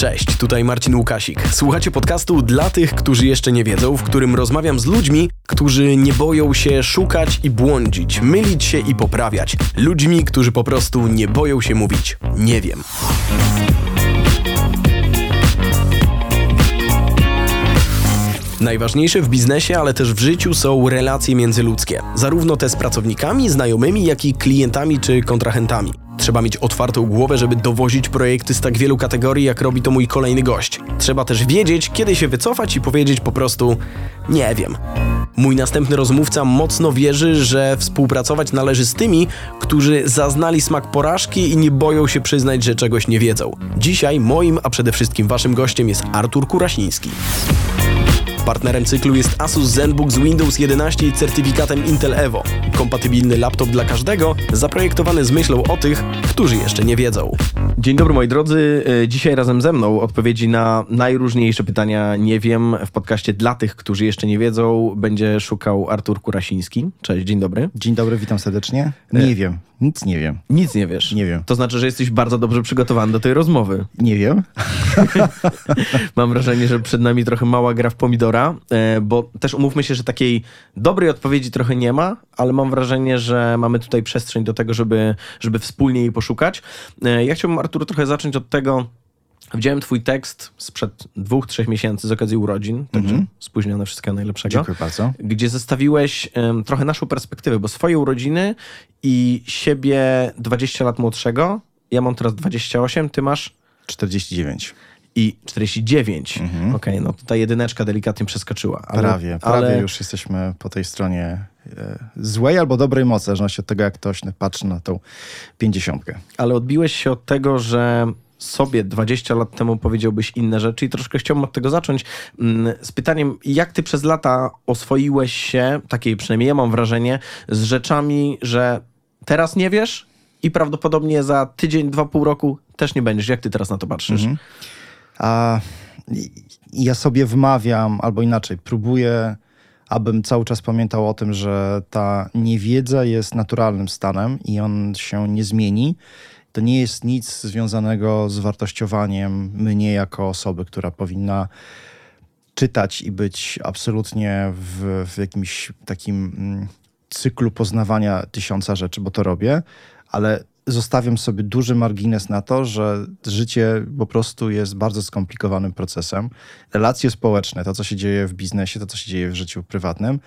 Cześć, tutaj Marcin Łukasik. Słuchacie podcastu dla tych, którzy jeszcze nie wiedzą, w którym rozmawiam z ludźmi, którzy nie boją się szukać i błądzić, mylić się i poprawiać. Ludźmi, którzy po prostu nie boją się mówić nie wiem. Najważniejsze w biznesie, ale też w życiu są relacje międzyludzkie. Zarówno te z pracownikami, znajomymi, jak i klientami czy kontrahentami. Trzeba mieć otwartą głowę, żeby dowozić projekty z tak wielu kategorii, jak robi to mój kolejny gość. Trzeba też wiedzieć, kiedy się wycofać i powiedzieć po prostu nie wiem. Mój następny rozmówca mocno wierzy, że współpracować należy z tymi, którzy zaznali smak porażki i nie boją się przyznać, że czegoś nie wiedzą. Dzisiaj moim, a przede wszystkim waszym gościem jest Artur Kurasiński. Partnerem cyklu jest Asus ZenBook z Windows 11 i certyfikatem Intel Evo. Kompatybilny laptop dla każdego, zaprojektowany z myślą o tych, którzy jeszcze nie wiedzą. Dzień dobry moi drodzy. E, dzisiaj razem ze mną odpowiedzi na najróżniejsze pytania nie wiem w podcaście dla tych, którzy jeszcze nie wiedzą będzie szukał Artur Kurasiński. Cześć, dzień dobry. Dzień dobry, witam serdecznie. Nie wiem, nic nie wiem. Nic nie wiesz? Nie wiem. To znaczy, że jesteś bardzo dobrze przygotowany do tej rozmowy. Nie wiem. Mam wrażenie, że przed nami trochę mała gra w pomidora, e, bo też umówmy się, że takiej dobrej odpowiedzi trochę nie ma, ale mam wrażenie, że mamy tutaj przestrzeń do tego, żeby, żeby wspólnie jej poszukać. E, ja chciałbym, Arturo, trochę zacząć od tego, Widziałem twój tekst sprzed dwóch, trzech miesięcy z okazji urodzin, także mm -hmm. spóźnione wszystkiego najlepszego. Dziękuję bardzo. Gdzie zestawiłeś um, trochę naszą perspektywę, bo swoje urodziny i siebie 20 lat młodszego, ja mam teraz 28, ty masz? 49 i 49. Mhm. Okej, okay, no ta jedyneczka delikatnie przeskoczyła. Ale, prawie, prawie ale... już jesteśmy po tej stronie e, złej albo dobrej mocy, w zależności od tego, jak ktoś patrzy na tą pięćdziesiątkę. Ale odbiłeś się od tego, że sobie 20 lat temu powiedziałbyś inne rzeczy i troszkę chciałbym od tego zacząć mm, z pytaniem, jak ty przez lata oswoiłeś się, takiej przynajmniej ja mam wrażenie, z rzeczami, że teraz nie wiesz i prawdopodobnie za tydzień, dwa, pół roku też nie będziesz. Jak ty teraz na to patrzysz? Mhm. A ja sobie wmawiam, albo inaczej, próbuję, abym cały czas pamiętał o tym, że ta niewiedza jest naturalnym stanem i on się nie zmieni. To nie jest nic związanego z wartościowaniem mnie jako osoby, która powinna czytać i być absolutnie w, w jakimś takim mm, cyklu poznawania tysiąca rzeczy, bo to robię, ale zostawiam sobie duży margines na to, że życie po prostu jest bardzo skomplikowanym procesem. Relacje społeczne, to co się dzieje w biznesie, to co się dzieje w życiu prywatnym.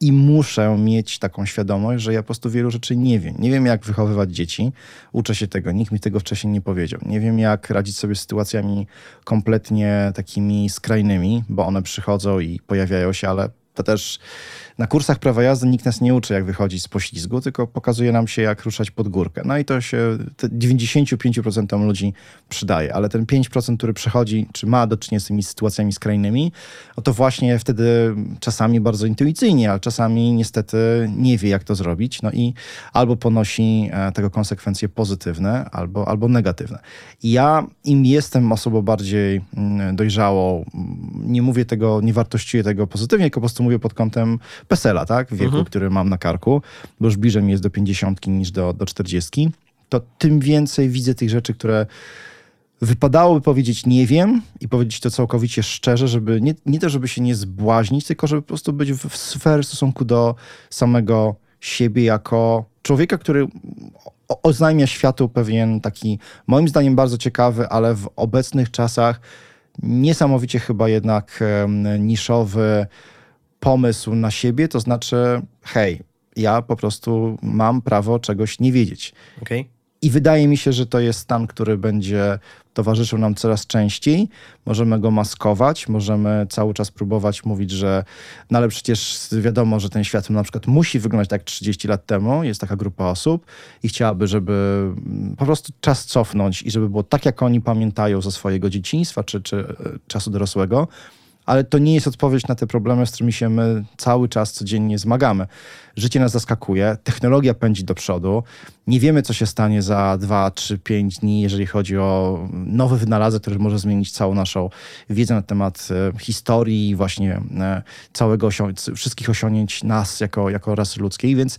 I muszę mieć taką świadomość, że ja po prostu wielu rzeczy nie wiem. Nie wiem, jak wychowywać dzieci. Uczę się tego. Nikt mi tego wcześniej nie powiedział. Nie wiem, jak radzić sobie z sytuacjami kompletnie takimi skrajnymi, bo one przychodzą i pojawiają się, ale to też na kursach prawa jazdy nikt nas nie uczy, jak wychodzić z poślizgu, tylko pokazuje nam się, jak ruszać pod górkę. No i to się 95% ludzi przydaje, ale ten 5%, który przychodzi, czy ma do czynienia z tymi sytuacjami skrajnymi, no to właśnie wtedy czasami bardzo intuicyjnie, ale czasami niestety nie wie, jak to zrobić. No i albo ponosi e, tego konsekwencje pozytywne, albo, albo negatywne. I ja im jestem osobą bardziej mm, dojrzałą, nie mówię tego, nie wartościuję tego pozytywnie, tylko po prostu mówię pod kątem PESEL-a, tak? W wieku, mhm. który mam na karku, bo już bliżej mi jest do 50 niż do, do 40, to tym więcej widzę tych rzeczy, które wypadałoby powiedzieć nie wiem i powiedzieć to całkowicie szczerze, żeby nie, nie to, żeby się nie zbłaźnić, tylko żeby po prostu być w, w w stosunku do samego siebie jako człowieka, który oznajmia światu pewien taki, moim zdaniem bardzo ciekawy, ale w obecnych czasach niesamowicie chyba jednak niszowy pomysł na siebie, to znaczy, hej, ja po prostu mam prawo czegoś nie wiedzieć. Okay. I wydaje mi się, że to jest stan, który będzie towarzyszył nam coraz częściej. Możemy go maskować, możemy cały czas próbować mówić, że no ale przecież wiadomo, że ten świat na przykład musi wyglądać tak 30 lat temu. Jest taka grupa osób i chciałaby, żeby po prostu czas cofnąć i żeby było tak, jak oni pamiętają ze swojego dzieciństwa czy, czy e, czasu dorosłego ale to nie jest odpowiedź na te problemy, z którymi się my cały czas codziennie zmagamy. Życie nas zaskakuje, technologia pędzi do przodu. Nie wiemy, co się stanie za 2, 3, 5 dni, jeżeli chodzi o nowy wynalazek, który może zmienić całą naszą wiedzę na temat e, historii, właśnie e, całego osią- wszystkich osiągnięć nas jako, jako rasy ludzkiej. Więc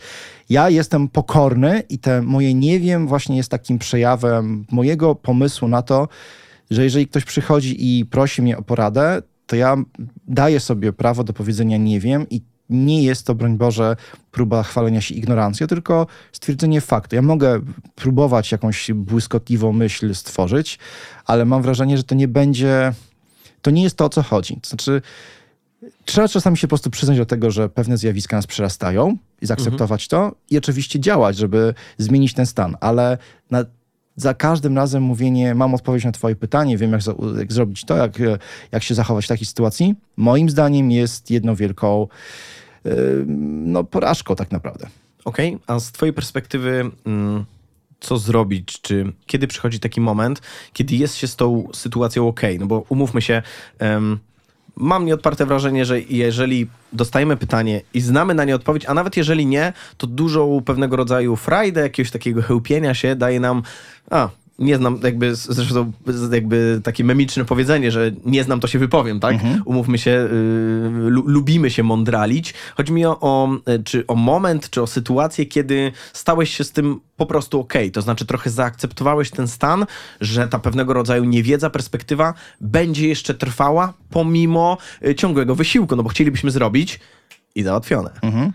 ja jestem pokorny i te moje nie wiem właśnie jest takim przejawem mojego pomysłu na to, że jeżeli ktoś przychodzi i prosi mnie o poradę, to ja daję sobie prawo do powiedzenia nie wiem i nie jest to, broń Boże, próba chwalenia się ignorancją, tylko stwierdzenie faktu. Ja mogę próbować jakąś błyskotliwą myśl stworzyć, ale mam wrażenie, że to nie będzie, to nie jest to, o co chodzi. To znaczy, trzeba czasami się po prostu przyznać do tego, że pewne zjawiska nas przerastają i zaakceptować mhm. to i oczywiście działać, żeby zmienić ten stan, ale na, za każdym razem mówienie, mam odpowiedź na twoje pytanie, wiem jak, jak zrobić to, jak, jak się zachować w takiej sytuacji, moim zdaniem jest jedną wielką yy, no, porażką tak naprawdę. Okej, okay. a z twojej perspektywy... Mm co zrobić, czy kiedy przychodzi taki moment, kiedy jest się z tą sytuacją ok, no bo umówmy się, um, mam nieodparte wrażenie, że jeżeli dostajemy pytanie i znamy na nie odpowiedź, a nawet jeżeli nie, to dużą pewnego rodzaju frajdę, jakiegoś takiego chełpienia się daje nam, a nie znam, jakby zresztą jakby takie memiczne powiedzenie, że nie znam, to się wypowiem, tak? Mhm. Umówmy się, y, lubimy się mądralić. Chodzi mi o, o, czy o moment, czy o sytuację, kiedy stałeś się z tym po prostu ok. To znaczy trochę zaakceptowałeś ten stan, że ta pewnego rodzaju niewiedza, perspektywa będzie jeszcze trwała pomimo y, ciągłego wysiłku, no bo chcielibyśmy zrobić i załatwione. Mhm.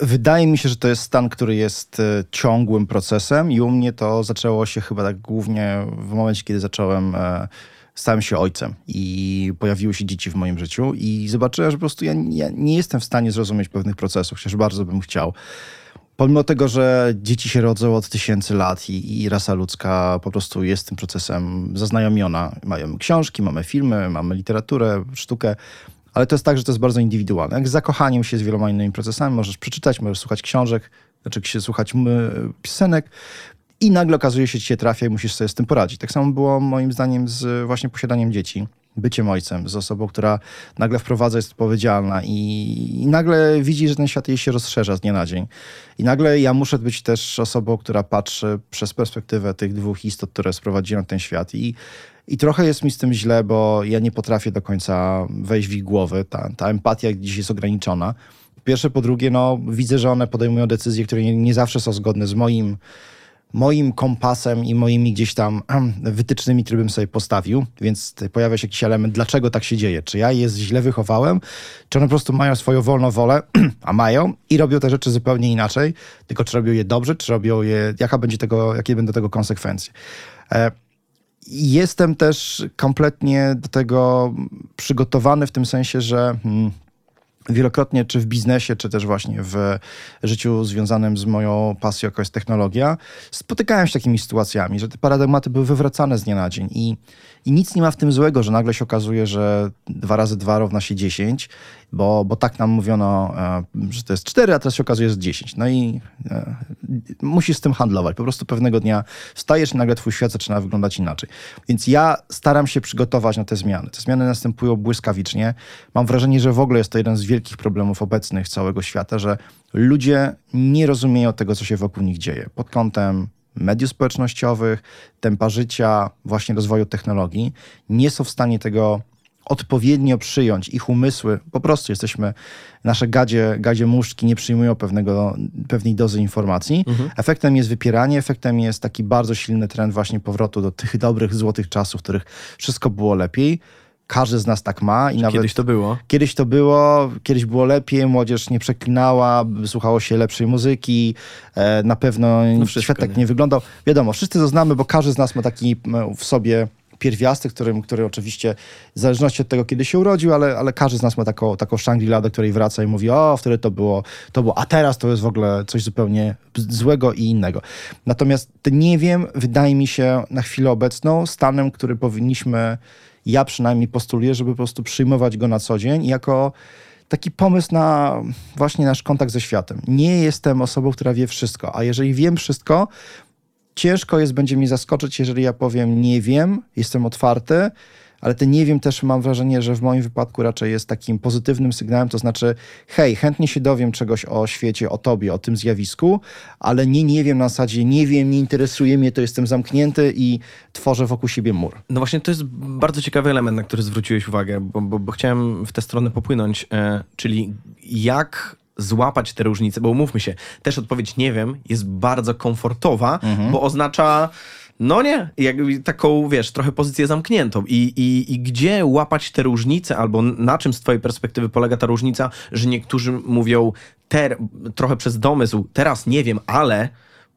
Wydaje mi się, że to jest stan, który jest e, ciągłym procesem i u mnie to zaczęło się chyba tak głównie w momencie, kiedy zacząłem, e, stałem się ojcem i pojawiły się dzieci w moim życiu i zobaczyłem, że po prostu ja, ja nie jestem w stanie zrozumieć pewnych procesów, chociaż bardzo bym chciał. Pomimo tego, że dzieci się rodzą od tysięcy lat i, i, rasa ludzka po prostu jest tym procesem zaznajomiona. Mają książki, mamy filmy, mamy literaturę, sztukę, ale to jest tak, że to jest bardzo indywidualne. Jak z zakochaniem się z wieloma innymi procesami, możesz przeczytać, możesz słuchać książek, znaczy słuchać piosenek i nagle okazuje się, że ci się trafia i musisz sobie z tym poradzić. Tak samo było moim zdaniem z właśnie posiadaniem dzieci byciem ojcem, z osobą, która nagle wprowadza, jest odpowiedzialna i, i, nagle widzi, że ten świat jej się rozszerza z dnia na dzień. I nagle ja muszę być też osobą, która patrzy przez perspektywę tych dwóch istot, które sprowadziłem ten świat i i trochę jest mi z tym źle, bo ja nie potrafię do końca wejść w ich głowy. Ta, ta empatia dziś jest ograniczona. Po pierwsze, po drugie, no, widzę, że one podejmują decyzje, które nie, nie zawsze są zgodne z moim moim kompasem i moimi gdzieś tam wytycznymi, które bym sobie postawił, więc pojawia się jakiś element, dlaczego tak się dzieje. Czy ja je źle wychowałem, czy one po prostu mają swoją wolną wolę, a mają i robią te rzeczy zupełnie inaczej, tylko czy robią je dobrze, czy robią je, jaka będzie tego, jakie będą tego konsekwencje. Jestem też kompletnie do tego przygotowany w tym sensie, że hmm, wielokrotnie, czy w biznesie, czy też właśnie w życiu związanym z moją pasją, jaka jest technologia, spotykałem się z takimi sytuacjami, że te paradygmaty były wywracane z dnia na dzień i, i nic nie ma w tym złego, że nagle się okazuje, że dwa razy dwa równa się 10 bo, bo tak nam mówiono, e, że to jest 4, a teraz się okazuje, że jest 10. No i e, musisz z tym handlować. Po prostu pewnego dnia wstajesz i nagle twój świat zaczyna wyglądać inaczej. Więc ja staram się przygotować na te zmiany. Te zmiany następują błyskawicznie. Mam wrażenie, że w ogóle jest to jeden z wielkich problemów obecnych całego świata, że ludzie nie rozumieją tego, co się wokół nich dzieje. Pod kątem mediów społecznościowych, tempa życia, właśnie rozwoju technologii, nie są w stanie tego odpowiednio przyjąć ich umysły, po prostu jesteśmy, nasze gadzie, gadzie muszki nie przyjmują pewnego, pewnej dozy informacji. Mhm. Efektem jest wypieranie, efektem jest taki bardzo silny trend właśnie powrotu do tych dobrych, złotych czasów, w których wszystko było lepiej. Każdy z nas tak ma. I nawet kiedyś to było? Kiedyś to było, kiedyś było lepiej, młodzież nie przeklinała, słuchało się lepszej muzyki, e, na pewno no świat tak nie. nie wyglądał. Wiadomo, wszyscy to znamy, bo każdy z nas ma taki w sobie pierwiasty, którym, który oczywiście w zależności od tego, kiedy się urodził, ale, ale każdy z nas ma taką, taką Shangri-La, do której wraca i mówi, o, wtedy to było, to było, a teraz to jest w ogóle coś zupełnie złego i innego. Natomiast nie wiem, wydaje mi się na chwilę obecną stanem, który powinniśmy, ja przynajmniej postuluję, żeby po prostu przyjmować go na co dzień jako taki pomysł na właśnie nasz kontakt ze światem. Nie jestem osobą, która wie wszystko, a jeżeli wiem wszystko, ciężko jest będzie mi zaskoczyć, jeżeli ja powiem nie wiem, jestem otwarty, ale ten nie wiem też mam wrażenie, że w moim wypadku raczej jest takim pozytywnym sygnałem, to znaczy hej, chętnie się dowiem czegoś o świecie, o tobie, o tym zjawisku, ale nie, nie wiem na zasadzie, nie wiem, nie interesuje mnie, to jestem zamknięty i tworzę wokół siebie mur. No właśnie to jest bardzo ciekawy element, na który zwróciłeś uwagę, bo, bo, bo chciałem w tę stronę popłynąć, e, czyli jak złapać te różnice, bo umówmy się, też odpowiedź nie wiem jest bardzo komfortowa, mhm. bo oznacza No nie, jakby taką, wiesz, trochę pozycję zamkniętą. I, i, I gdzie łapać te różnice, albo na czym z twojej perspektywy polega ta różnica, że niektórzy mówią ter, trochę przez domysł, teraz nie wiem, ale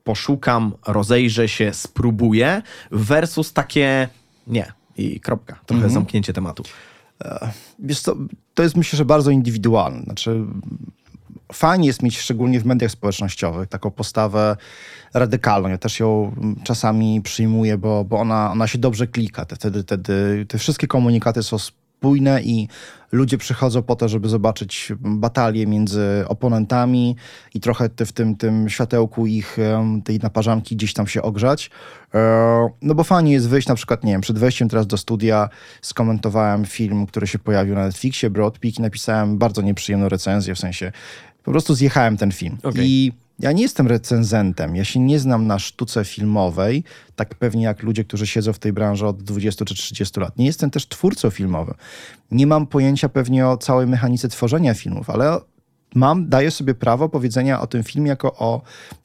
poszukam, rozejrzę się, spróbuję, versus takie nie i kropka. Trochę Mhm. zamknięcie tematu. Wiesz co, to jest myślę, że bardzo indywidualne. Znaczy, fajnie jest mieć szczególnie w mediach społecznościowych taką postawę radykalną. Ja też ją czasami przyjmuję, bo, bo ona, ona się dobrze klika. Te- Wtedy, wtedy te wszystkie komunikaty są spójne i ludzie przychodzą po to, żeby zobaczyć batalię między oponentami i trochę w tym, tym światełku ich, tej naparzanki gdzieś tam się ogrzać. E, No bo fajnie jest wyjść na przykład, nie wiem, przed wejściem teraz do studia skomentowałem film, który się pojawił na Netflixie, Broad Peak i napisałem bardzo nieprzyjemną recenzję, w sensie po prostu zjechałem ten film. Okej. I ja nie jestem recenzentem, ja się nie znam na sztuce filmowej, tak pewnie jak ludzie, którzy siedzą w tej branży od 20 czy 30 lat. Nie jestem też twórcą filmowym. Nie mam pojęcia pewnie o całej mechanice tworzenia filmów, ale mam, daję sobie prawo powiedzenia o tym filmie jako o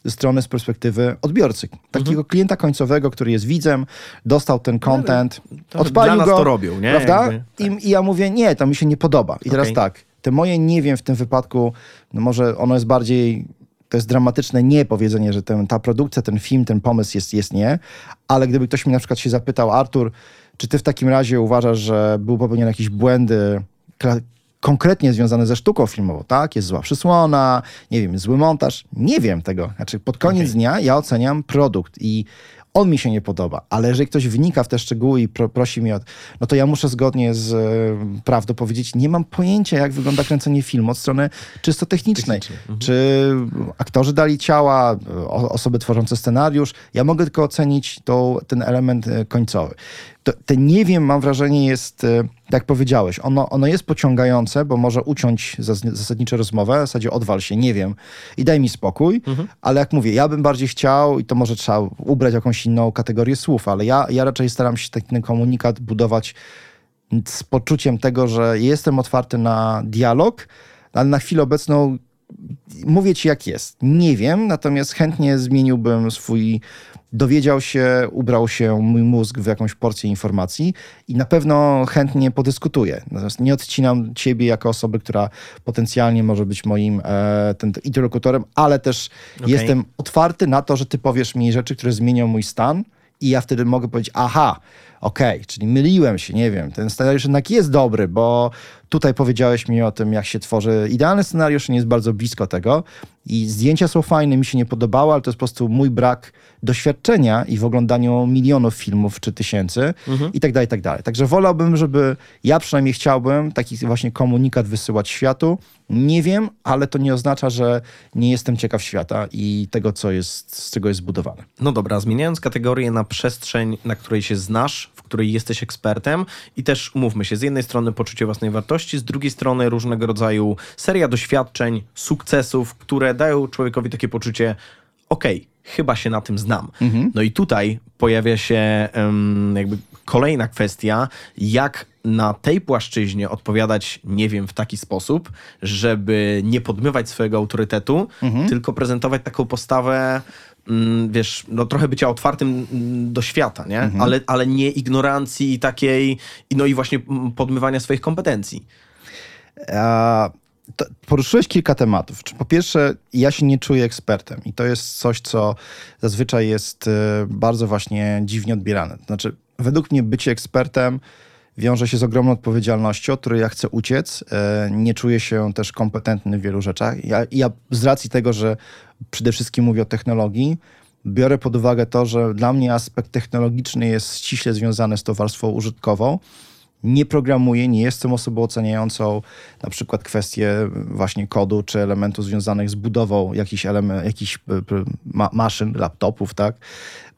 strony z perspektywy odbiorcy. Takiego Mhm. klienta końcowego, który jest widzem, dostał ten content, to odpalił dla nas go, to robią, nie? Prawda? Jakby, tak. I, I ja mówię, nie, to mi się nie podoba. I teraz Okej. tak, te moje nie wiem w tym wypadku, no może ono jest bardziej, to jest dramatyczne nie powiedzenie, że ten, ta produkcja, ten film, ten pomysł jest, jest nie, ale gdyby ktoś mi na przykład się zapytał, Artur, czy ty w takim razie uważasz, że był popełnione jakieś błędy konkretnie związane ze sztuką filmową, tak? Jest zła przysłona, nie wiem, zły montaż. Nie wiem tego. Znaczy pod koniec Okej. dnia ja oceniam produkt i on mi się nie podoba, ale jeżeli ktoś wnika w te szczegóły i pro, prosi mnie o... No to ja muszę zgodnie z e, prawdą powiedzieć, nie mam pojęcia, jak wygląda kręcenie filmu od strony czysto technicznej. Technicznej, mhm. Czy aktorzy dali ciała, o, osoby tworzące scenariusz. Ja mogę tylko ocenić tą, ten element e, końcowy. To, te nie wiem, mam wrażenie, jest, e, jak powiedziałeś, ono, ono jest pociągające, bo może uciąć zas- zasadniczą rozmowę, w zasadzie odwal się, nie wiem. I daj mi spokój, ale jak mówię, ja bym bardziej chciał i to może trzeba ubrać jakąś inną kategorię słów, ale ja, ja raczej staram się taki komunikat budować z poczuciem tego, że jestem otwarty na dialog, ale na chwilę obecną mówię ci jak jest. Nie wiem, natomiast chętnie zmieniłbym swój, dowiedział się, ubrał się mój mózg w jakąś porcję informacji i na pewno chętnie podyskutuję. Natomiast nie odcinam ciebie jako osoby, która potencjalnie może być moim e, ten, interlokutorem, ale też Okej. jestem otwarty na to, że ty powiesz mi rzeczy, które zmienią mój stan i ja wtedy mogę powiedzieć, aha, okej, czyli myliłem się, nie wiem, ten scenariusz jednak jest dobry, bo tutaj powiedziałeś mi o tym, jak się tworzy idealny scenariusz, nie jest bardzo blisko tego i zdjęcia są fajne, mi się nie podobało, ale to jest po prostu mój brak doświadczenia i w oglądaniu milionów filmów czy tysięcy i tak dalej, i tak dalej. Także wolałbym, żeby, ja przynajmniej chciałbym taki właśnie komunikat wysyłać światu. Nie wiem, ale to nie oznacza, że nie jestem ciekaw świata i tego, co jest, z czego jest zbudowane. No dobra, zmieniając kategorię na przestrzeń, na której się znasz, w której jesteś ekspertem. I też umówmy się, z jednej strony poczucie własnej wartości, z drugiej strony różnego rodzaju seria doświadczeń, sukcesów, które dają człowiekowi takie poczucie, okej, chyba się na tym znam. No i tutaj pojawia się em, jakby kolejna kwestia, jak na tej płaszczyźnie odpowiadać, nie wiem, w taki sposób, żeby nie podmywać swojego autorytetu, tylko prezentować taką postawę, wiesz, no trochę bycia otwartym mm, do świata, nie? Ale, ale nie ignorancji takiej, i no i właśnie mm, podmywania swoich kompetencji. A, to poruszyłeś kilka tematów. Po pierwsze, ja się nie czuję ekspertem i to jest coś, co zazwyczaj jest e, bardzo właśnie dziwnie odbierane. Znaczy, według mnie bycie ekspertem wiąże się z ogromną odpowiedzialnością, od której ja chcę uciec. E, Nie czuję się też kompetentny w wielu rzeczach. Ja, ja z racji tego, że przede wszystkim mówię o technologii, biorę pod uwagę to, że dla mnie aspekt technologiczny jest ściśle związany z tą warstwą użytkową nie programuję, nie jestem osobą oceniającą na przykład kwestie właśnie kodu czy elementów związanych z budową jakichś, element, jakichś p- ma maszyn, laptopów, tak?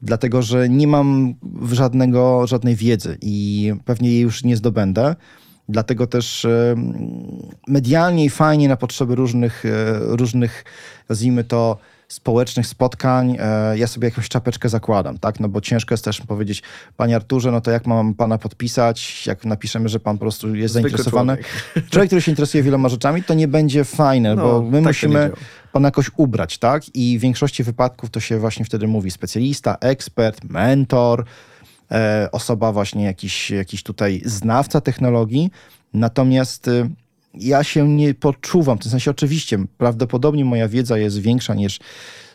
Dlatego, że nie mam żadnego, żadnej wiedzy i pewnie jej już nie zdobędę. Dlatego też em, medialnie i fajnie na potrzeby różnych, e, różnych nazwijmy to, społecznych spotkań e, ja sobie jakąś czapeczkę zakładam, tak? No bo ciężko jest też powiedzieć, panie Arturze, no to jak mam pana podpisać, jak napiszemy, że pan po prostu jest Zwykły zainteresowany. człowiek. Człowiek, który się interesuje wieloma rzeczami, to nie będzie fajne, No, bo my tak musimy pana jakoś ubrać, tak? I w większości wypadków to się właśnie wtedy mówi specjalista, ekspert, mentor, e, osoba właśnie jakiś, jakiś tutaj znawca technologii. Natomiast y, ja się nie poczuwam, w tym sensie oczywiście prawdopodobnie moja wiedza jest większa niż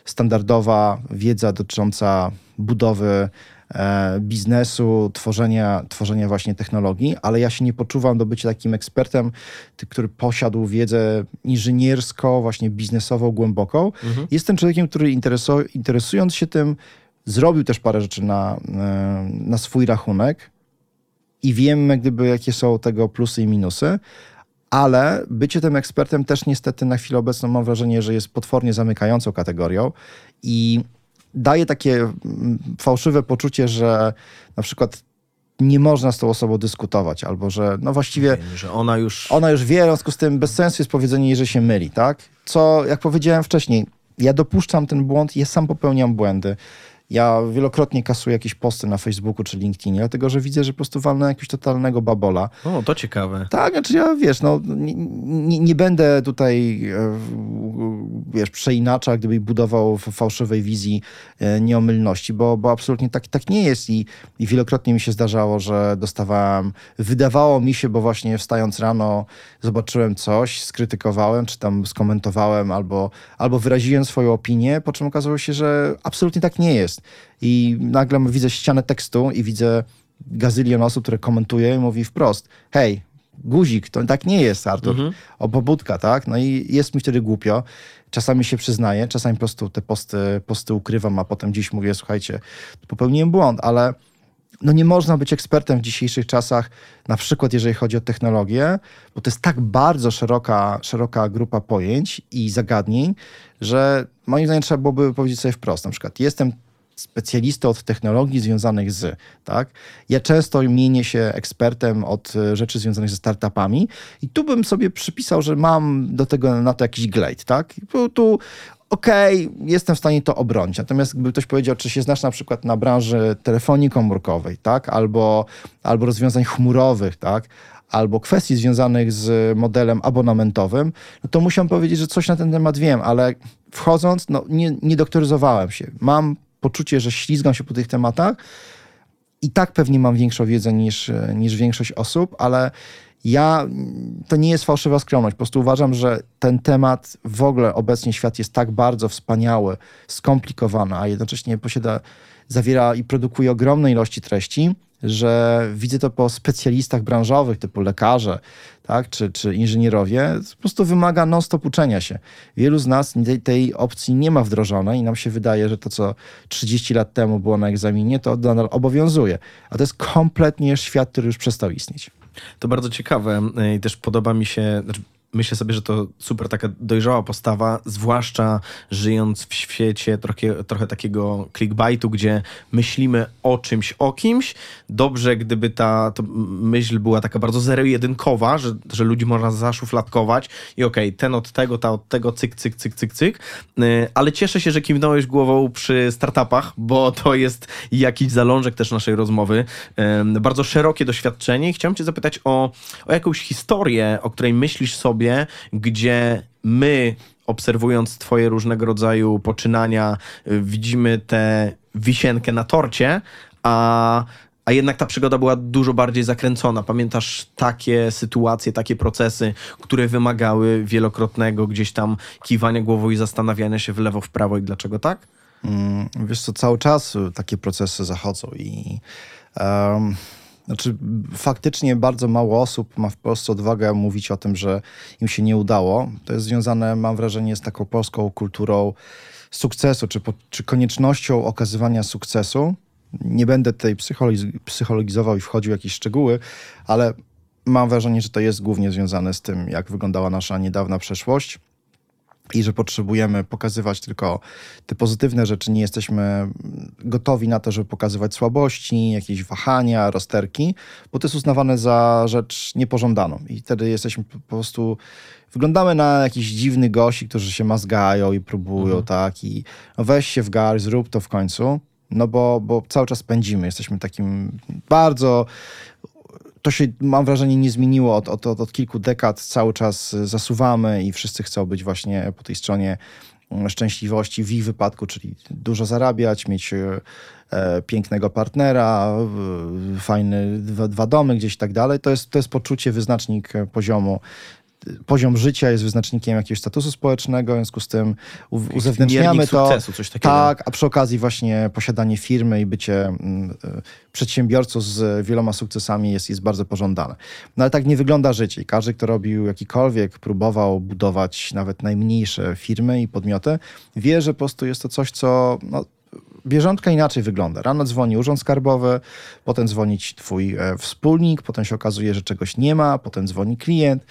standardowa wiedza dotycząca budowy e, biznesu, tworzenia, tworzenia właśnie technologii, ale ja się nie poczuwam do bycia takim ekspertem, który posiadł wiedzę inżyniersko, właśnie biznesową, głęboką. Jestem człowiekiem, który interesu- interesując się tym, zrobił też parę rzeczy na, e, na swój rachunek i wiem, gdyby, jakie są tego plusy i minusy, ale bycie tym ekspertem też niestety na chwilę obecną mam wrażenie, że jest potwornie zamykającą kategorią i daje takie mm, fałszywe poczucie, że na przykład nie można z tą osobą dyskutować, albo że no właściwie Że ona już... ona już wie, w związku z tym bez sensu jest powiedzenie jej, że się myli, tak? Co, jak powiedziałem wcześniej, ja dopuszczam ten błąd, ja sam popełniam błędy. Ja wielokrotnie kasuję jakieś posty na Facebooku czy LinkedInie, dlatego że widzę, że po prostu walnę jakiegoś totalnego babola. O, to ciekawe. Tak, znaczy ja, wiesz, no, nie, nie, nie będę tutaj, e, wiesz, przeinaczał, gdyby budował w fałszywej wizji e, nieomylności, bo, bo absolutnie tak, tak nie jest I, i wielokrotnie mi się zdarzało, że dostawałem, wydawało mi się, bo właśnie wstając rano zobaczyłem coś, skrytykowałem, czy tam skomentowałem, albo, albo wyraziłem swoją opinię, po czym okazało się, że absolutnie tak nie jest. I nagle widzę ścianę tekstu i widzę gazylion osób, które komentuje i mówi wprost, hej, guzik, to tak nie jest, Artur, o pobudka, tak? No i jest mi wtedy głupio. Czasami się przyznaję, czasami po prostu te posty, posty ukrywam, a potem dziś mówię, słuchajcie, popełniłem błąd, ale no nie można być ekspertem w dzisiejszych czasach, na przykład jeżeli chodzi o technologię, bo to jest tak bardzo szeroka, szeroka grupa pojęć i zagadnień, że moim zdaniem trzeba byłoby powiedzieć sobie wprost, na przykład jestem specjalistą od technologii związanych z, tak? Ja często mienię się ekspertem od e, rzeczy związanych ze startupami i tu bym sobie przypisał, że mam do tego na to jakiś glade, tak? Tu, tu okej, jestem w stanie to obronić. Natomiast gdyby ktoś powiedział, czy się znasz na przykład na branży telefonii komórkowej, tak? Albo, albo rozwiązań chmurowych, tak? Albo kwestii związanych z modelem abonamentowym, no to musiałem powiedzieć, że coś na ten temat wiem, ale wchodząc, no nie, nie doktoryzowałem się. Mam poczucie, że ślizgam się po tych tematach i tak pewnie mam większą wiedzę niż, niż większość osób, ale ja, to nie jest fałszywa skromność. Po prostu uważam, że ten temat w ogóle obecnie świat jest tak bardzo wspaniały, skomplikowany, a jednocześnie posiada, zawiera i produkuje ogromne ilości treści, że widzę to po specjalistach branżowych, typu lekarze, tak, czy, czy inżynierowie, po prostu wymaga non-stop uczenia się. Wielu z nas tej, tej opcji nie ma wdrożonej i nam się wydaje, że to, co 30 lat temu było na egzaminie, to nadal obowiązuje. A to jest kompletnie świat, który już przestał istnieć. To bardzo ciekawe i też podoba mi się, znaczy myślę sobie, że to super taka dojrzała postawa, zwłaszcza żyjąc w świecie trochę, trochę takiego clickbaitu, gdzie myślimy o czymś, o kimś. Dobrze, gdyby ta myśl była taka bardzo zero-jedynkowa, że, że ludzi można zaszufladkować i okej, okay, ten od tego, ta od tego, cyk, cyk, cyk, cyk, cyk. Yy, Ale cieszę się, że kiwnąłeś głową przy startupach, bo to jest jakiś zalążek też naszej rozmowy. Bardzo szerokie doświadczenie chciałem cię zapytać o, o jakąś historię, o której myślisz sobie, gdzie my, obserwując Twoje różnego rodzaju poczynania, y, widzimy tę wisienkę na torcie, a, a jednak ta przygoda była dużo bardziej zakręcona. Pamiętasz takie sytuacje, takie procesy, które wymagały wielokrotnego gdzieś tam kiwania głową i zastanawiania się w lewo, w prawo i dlaczego tak? Mm, wiesz co, cały czas takie procesy zachodzą i um, znaczy, faktycznie bardzo mało osób ma w Polsce odwagę mówić o tym, że im się nie udało. To jest związane, mam wrażenie, z taką polską kulturą sukcesu, czy, po, czy koniecznością okazywania sukcesu. Nie będę tutaj psychologiz psychologizował i wchodził w jakieś szczegóły, ale mam wrażenie, że to jest głównie związane z tym, jak wyglądała nasza niedawna przeszłość. I że potrzebujemy pokazywać tylko te pozytywne rzeczy, nie jesteśmy gotowi na to, żeby pokazywać słabości, jakieś wahania, rozterki, bo to jest uznawane za rzecz niepożądaną. I wtedy jesteśmy po prostu wyglądamy na jakichś dziwnych gości, którzy się mazgają i próbują, mhm. tak, i weź się w gar, zrób to w końcu, no bo, bo cały czas pędzimy, jesteśmy takim bardzo to się, mam wrażenie, nie zmieniło od, od, od, kilku dekad. Cały czas zasuwamy i wszyscy chcą być właśnie po tej stronie mm, szczęśliwości w ich wypadku, czyli dużo zarabiać, mieć e, pięknego partnera, e, fajne dwa, dwa, domy gdzieś i tak dalej. To jest, to jest poczucie, wyznacznik poziomu poziom życia jest wyznacznikiem jakiegoś statusu społecznego, w związku z tym uzewnętrzniamy to. Sukcesu, coś takiego. Tak, a przy okazji właśnie posiadanie firmy i bycie mm, y, przedsiębiorcą z wieloma sukcesami jest, jest bardzo pożądane. No ale tak nie wygląda życie. Każdy, kto robił jakikolwiek, próbował budować nawet najmniejsze firmy i podmioty, wie, że po prostu jest to coś, co no, bieżątka inaczej wygląda. Rano dzwoni urząd skarbowy, potem dzwoni twój e, wspólnik, potem się okazuje, że czegoś nie ma, potem dzwoni klient,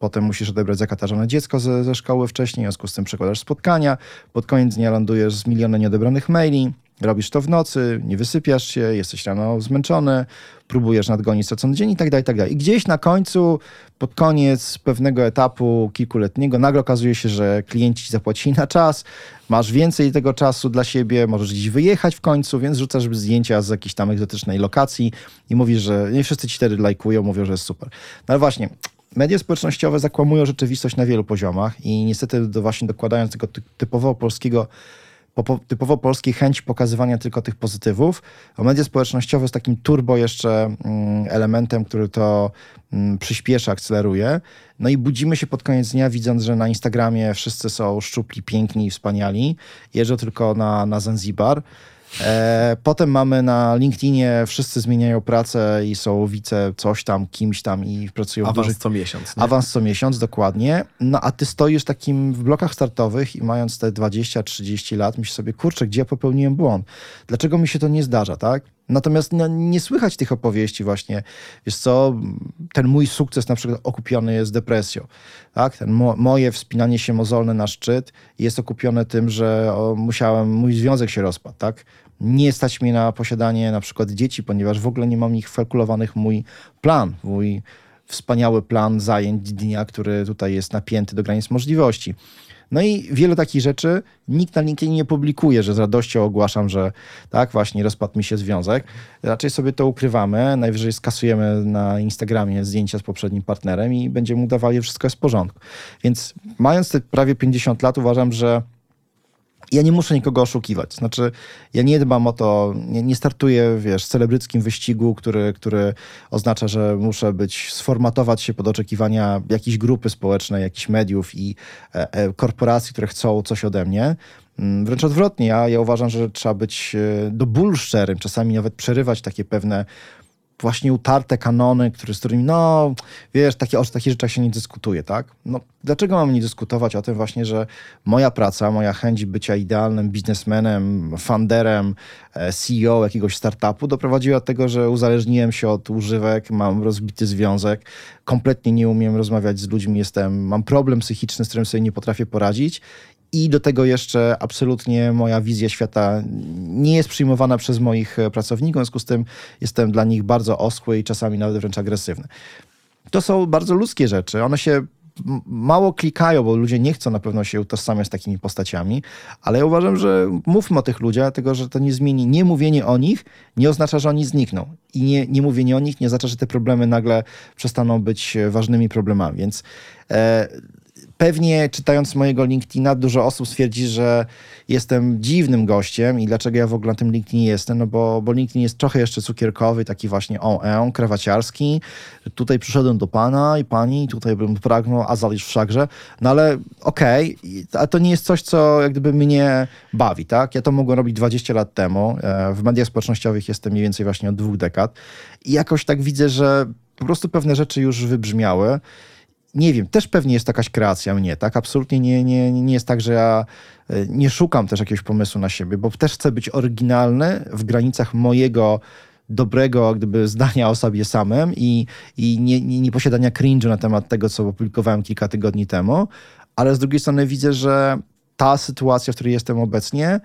Potem musisz odebrać zakatarzone dziecko ze, ze szkoły wcześniej, w związku z tym przekładasz spotkania. Pod koniec dnia lądujesz z milionem nieodebranych maili. Robisz to w nocy, nie wysypiasz się, jesteś rano zmęczony, próbujesz nadgonić stracony dzień i tak dalej, i tak dalej. I gdzieś na końcu, pod koniec pewnego etapu kilkuletniego, nagle okazuje się, że klienci ci zapłacili na czas, masz więcej tego czasu dla siebie, możesz gdzieś wyjechać w końcu, więc rzucasz zdjęcia z jakiejś tam egzotycznej lokacji i mówisz, że nie wszyscy ci wtedy lajkują, mówią, że jest super. No ale właśnie, media społecznościowe zakłamują rzeczywistość na wielu poziomach i niestety do, właśnie dokładając tego typowo polskiego typowo polskiej chęci pokazywania tylko tych pozytywów, a media społecznościowe jest takim turbo jeszcze mm, elementem, który to mm, przyspiesza, akceleruje. No i budzimy się pod koniec dnia, widząc, że na Instagramie wszyscy są szczupli, piękni i wspaniali. Jeżdżą tylko na, na Zanzibar. E, potem mamy na LinkedInie, wszyscy zmieniają pracę i są wice coś tam, kimś tam i pracują Awans dużych... co miesiąc. Nie? Awans co miesiąc, dokładnie. No a ty stoisz takim w blokach startowych i mając te 20-30 lat, myślisz sobie, kurczę, gdzie ja popełniłem błąd? Dlaczego mi się to nie zdarza, tak? Natomiast no, nie słychać tych opowieści właśnie. Wiesz co, ten mój sukces na przykład okupiony jest depresją. Tak? Ten mo moje wspinanie się mozolne na szczyt jest okupione tym, że o, musiałem, mój związek się rozpadł. Tak? Nie stać mi na posiadanie na przykład dzieci, ponieważ w ogóle nie mam ich wkalkulowanych mój plan, mój wspaniały plan zajęć dnia, który tutaj jest napięty do granic możliwości. No i wiele takich rzeczy nikt na LinkedIn nie publikuje, że z radością ogłaszam, że tak, właśnie rozpadł mi się związek. Raczej sobie to ukrywamy, najwyżej skasujemy na Instagramie zdjęcia z poprzednim partnerem i będziemy udawali, że wszystko jest w porządku. Więc mając te prawie 50 lat, uważam, że ja nie muszę nikogo oszukiwać. Znaczy, ja nie dbam o to, nie, nie startuję, wiesz, w celebryckim wyścigu, który, który oznacza, że muszę być, sformatować się pod oczekiwania jakiejś grupy społecznej, jakichś mediów i e, e, korporacji, które chcą coś ode mnie. Mm, wręcz odwrotnie, ja, ja uważam, że trzeba być e, do bólu szczerym, czasami nawet przerywać takie pewne właśnie utarte kanony, które, z którymi, no, wiesz, takie, o takich rzeczach się nie dyskutuje, tak? No, dlaczego mamy nie dyskutować o tym właśnie, że moja praca, moja chęć bycia idealnym biznesmenem, funderem, e, CEO jakiegoś startupu doprowadziła do tego, że uzależniłem się od używek, mam rozbity związek, kompletnie nie umiem rozmawiać z ludźmi, jestem, mam problem psychiczny, z którym sobie nie potrafię poradzić i do tego jeszcze absolutnie moja wizja świata nie jest przyjmowana przez moich e, pracowników, w związku z tym jestem dla nich bardzo oschły i czasami nawet wręcz agresywny. To są bardzo ludzkie rzeczy. One się mało klikają, bo ludzie nie chcą na pewno się utożsamiać z takimi postaciami, ale ja uważam, że mówmy o tych ludziach, dlatego że to nie zmieni, nie mówienie o nich nie oznacza, że oni znikną. I nie, nie mówienie o nich nie oznacza, że te problemy nagle przestaną być ważnymi problemami. Więc e, Pewnie czytając mojego LinkedIna, dużo osób stwierdzi, że jestem dziwnym gościem i dlaczego ja w ogóle na tym LinkedInie jestem, no bo, bo LinkedIn jest trochę jeszcze cukierkowy, taki właśnie on, on krawaciarski. Tutaj przyszedłem do pana i pani, tutaj bym pragnął, a zalisz wszakże. No ale okej, okay, a to nie jest coś, co jak gdyby mnie bawi, tak? Ja to mogłem robić 20 lat temu. E, w mediach społecznościowych jestem mniej więcej właśnie od dwóch dekad i jakoś tak widzę, że po prostu pewne rzeczy już wybrzmiały nie wiem, też pewnie jest jakaś kreacja mnie, tak? Absolutnie nie, nie, nie jest tak, że ja e, nie szukam też jakiegoś pomysłu na siebie, bo też chcę być oryginalny w granicach mojego dobrego gdyby zdania o sobie samym i, i nie, nie, nie posiadania cringe'u na temat tego, co opublikowałem kilka tygodni temu, ale z drugiej strony widzę, że ta sytuacja, w której jestem obecnie,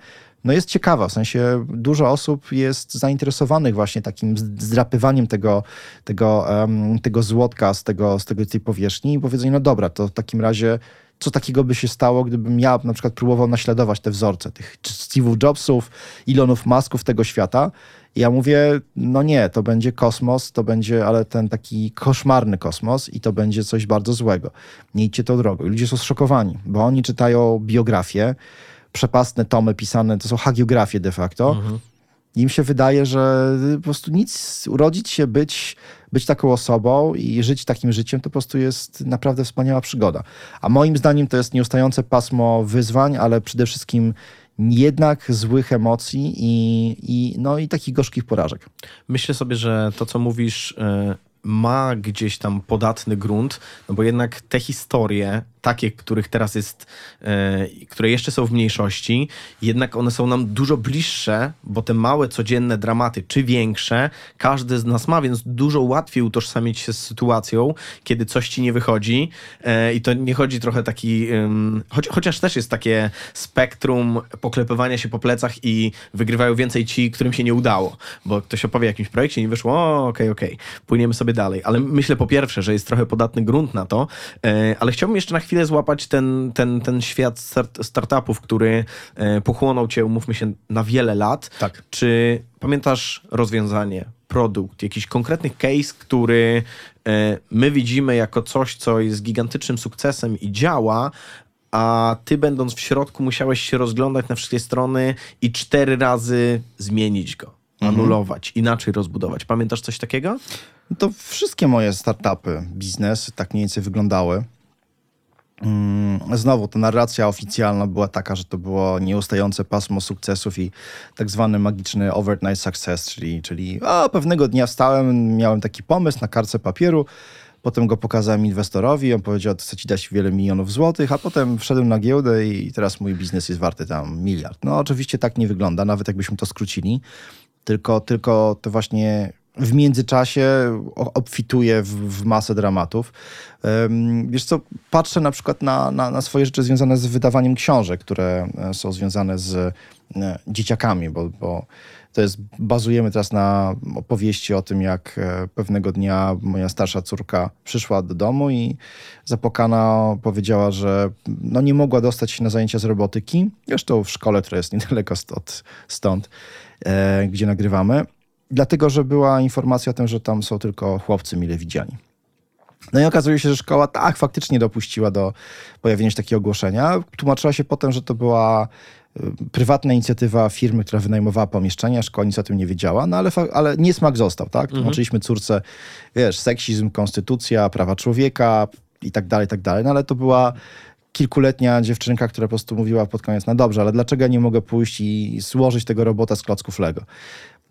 no jest ciekawa, w sensie dużo osób jest zainteresowanych właśnie takim zdrapywaniem tego, tego, um, tego złotka z, tego, z tego, tej powierzchni i powiedzenie, no dobra, to w takim razie co takiego by się stało, gdybym ja na przykład próbował naśladować te wzorce tych Steve'ów Jobsów, Elonów Musków tego świata. I ja mówię, no nie, to będzie kosmos, to będzie, ale ten taki koszmarny kosmos i to będzie coś bardzo złego. Nie idźcie tą drogą. Ludzie są zszokowani, bo oni czytają biografię, przepastne tomy pisane, to są hagiografie de facto. Mhm. Im się wydaje, że po prostu nic, urodzić się, być, być taką osobą i żyć takim życiem, to po prostu jest naprawdę wspaniała przygoda. A moim zdaniem to jest nieustające pasmo wyzwań, ale przede wszystkim jednak złych emocji i, i, no, i takich gorzkich porażek. Myślę sobie, że to, co mówisz, e, ma gdzieś tam podatny grunt, no bo jednak te historie takie, których teraz jest, e, które jeszcze są w mniejszości, jednak one są nam dużo bliższe, bo te małe, codzienne dramaty, czy większe, każdy z nas ma, więc dużo łatwiej utożsamić się z sytuacją, kiedy coś ci nie wychodzi. E, i to nie chodzi trochę taki, choć, chociaż też jest takie spektrum poklepywania się po plecach i wygrywają więcej ci, którym się nie udało, bo ktoś opowie o jakimś projekcie, nie wyszło, o, okej, okay, okej, okay, płyniemy sobie dalej, ale myślę po pierwsze, że jest trochę podatny grunt na to, e, ale chciałbym jeszcze na chwilę złapać ten, ten, ten świat start, startupów, który e, pochłonął cię, umówmy się, na wiele lat. Tak. Czy pamiętasz rozwiązanie, produkt, jakiś konkretny case, który e, my widzimy jako coś, co jest gigantycznym sukcesem i działa, a ty będąc w środku musiałeś się rozglądać na wszystkie strony i cztery razy zmienić go, mhm. anulować, mhm. inaczej rozbudować. Pamiętasz coś takiego? To wszystkie moje startupy, biznes tak mniej więcej wyglądały. Mm, znowu ta narracja oficjalna była taka, że to było nieustające pasmo sukcesów i tak zwany magiczny overnight success, czyli, czyli a, pewnego dnia wstałem, miałem taki pomysł na kartce papieru, potem go pokazałem inwestorowi, on powiedział, to chcę ci dać wiele milionów złotych, a potem wszedłem na giełdę i teraz mój biznes jest warty tam miliard. No oczywiście tak nie wygląda, nawet jakbyśmy to skrócili, tylko, tylko to właśnie w międzyczasie obfituje w, w, masę dramatów. Wiesz co, patrzę na przykład na, na, na, swoje rzeczy związane z wydawaniem książek, które e, są związane z e, dzieciakami, bo, bo to jest, bazujemy teraz na opowieści o tym, jak e, pewnego dnia moja starsza córka przyszła do domu i zapokana powiedziała, że no nie mogła dostać się na zajęcia z robotyki, zresztą w szkole, która jest niedaleko stąd, stąd gdzie nagrywamy dlatego, że była informacja o tym, że tam są tylko chłopcy mile widziani. No i okazuje się, że szkoła tak faktycznie dopuściła do pojawienia się takiego ogłoszenia. Tłumaczyła się potem, że to była y, prywatna inicjatywa firmy, która wynajmowała pomieszczenia, szkoła nic o tym nie wiedziała, no ale, ale niesmak został, tak? Mhm. Tłumaczyliśmy córce, wiesz, seksizm, konstytucja, prawa człowieka i tak dalej, i tak dalej, no ale to była kilkuletnia dziewczynka, która po prostu mówiła pod koniec, no dobrze, ale dlaczego ja nie mogę pójść i złożyć tego robota z klocków Lego?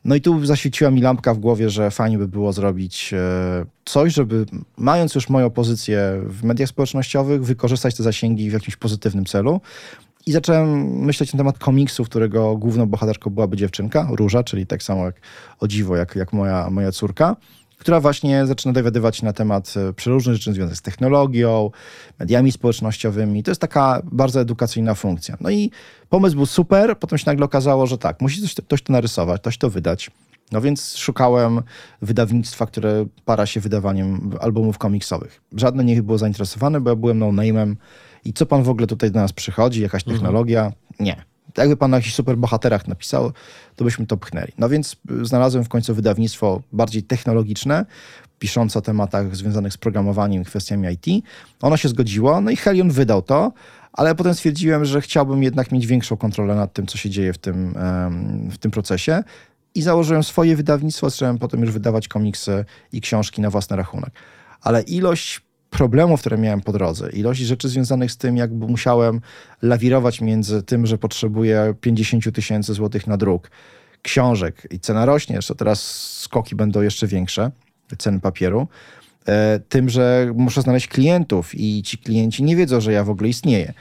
No i tu zaświeciła mi lampka w głowie, że fajnie by było zrobić e, coś, żeby mając już moją pozycję w mediach społecznościowych, wykorzystać te zasięgi w jakimś pozytywnym celu. I zacząłem myśleć na temat komiksu, którego główną bohaterką byłaby dziewczynka, Róża, czyli tak samo jak o dziwo, jak, jak moja, moja córka która właśnie zaczyna dowiadywać się na temat e, przeróżnych rzeczy związanych z technologią, mediami społecznościowymi. To jest taka bardzo edukacyjna funkcja. No i pomysł był super, potem się nagle okazało, że tak, musi coś, ktoś to narysować, ktoś to wydać. No więc szukałem wydawnictwa, które para się wydawaniem albumów komiksowych. Żadne nie było zainteresowane, bo ja byłem no-name'em i co pan w ogóle tutaj do nas przychodzi, jakaś mhm. technologia? Mhm. Nie. Jakby pan na jakichś super bohaterach napisał, to byśmy to pchnęli. No więc znalazłem w końcu wydawnictwo bardziej technologiczne, piszące o tematach związanych z programowaniem i kwestiami IT. Ono się zgodziło, no i Helion wydał to, ale potem stwierdziłem, że chciałbym jednak mieć większą kontrolę nad tym, co się dzieje w tym, w tym procesie. I założyłem swoje wydawnictwo, zacząłem potem już wydawać komiksy i książki na własny rachunek. Ale ilość problemów, które miałem po drodze, ilość rzeczy związanych z tym, jakby musiałem lawirować między tym, że potrzebuję 50 tysięcy złotych na druk, książek. I cena rośnie, jeszcze teraz skoki będą jeszcze większe, ceny papieru, e, tym, że muszę znaleźć klientów i ci klienci nie wiedzą, że ja w ogóle istnieję.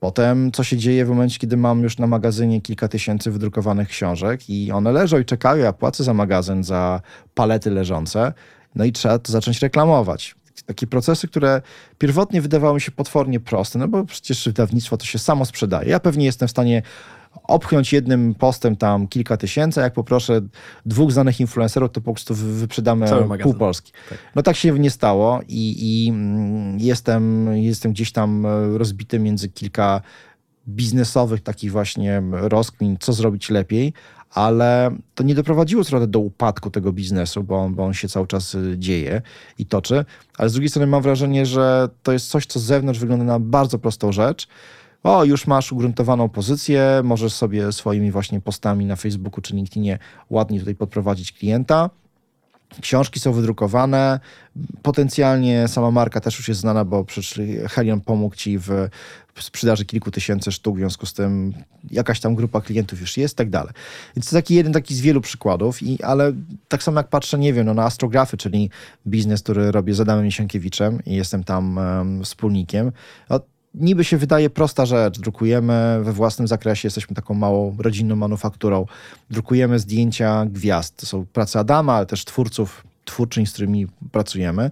Potem, co się dzieje w momencie, kiedy mam już na magazynie kilka tysięcy wydrukowanych książek i one leżą i czekają, ja płacę za magazyn, za palety leżące, no i trzeba to zacząć reklamować takie procesy, które pierwotnie wydawały mi się potwornie proste, no bo przecież wydawnictwo to się samo sprzedaje. Ja pewnie jestem w stanie obchnąć jednym postem tam kilka tysięcy, a jak poproszę dwóch znanych influencerów, to po prostu wyprzedamy pół Polski. Tak. No tak się nie stało i, i mm, jestem, jestem gdzieś tam rozbity między kilka biznesowych takich właśnie rozkmin, co zrobić lepiej, ale to nie doprowadziło trochę do upadku tego biznesu, bo on, bo on się cały czas y, dzieje i toczy. Ale z drugiej strony mam wrażenie, że to jest coś, co z zewnątrz wygląda na bardzo prostą rzecz. O, już masz ugruntowaną pozycję, możesz sobie swoimi właśnie postami na Facebooku czy LinkedInie ładnie tutaj podprowadzić klienta. Książki są wydrukowane. Potencjalnie sama marka też już jest znana, bo przecież Helion pomógł ci w sprzedaży kilku tysięcy sztuk, w związku z tym jakaś tam grupa klientów już jest, tak dalej. Więc to taki jeden taki z wielu przykładów, i, ale tak samo jak patrzę, nie wiem, no, na astrografy, czyli biznes, który robię z Adamem Sienkiewicz,em i jestem tam um, wspólnikiem, no, niby się wydaje prosta rzecz. Drukujemy we własnym zakresie, jesteśmy taką małą rodzinną manufakturą. Drukujemy zdjęcia gwiazd. To są prace Adama, ale też twórców, twórczyń, z którymi pracujemy.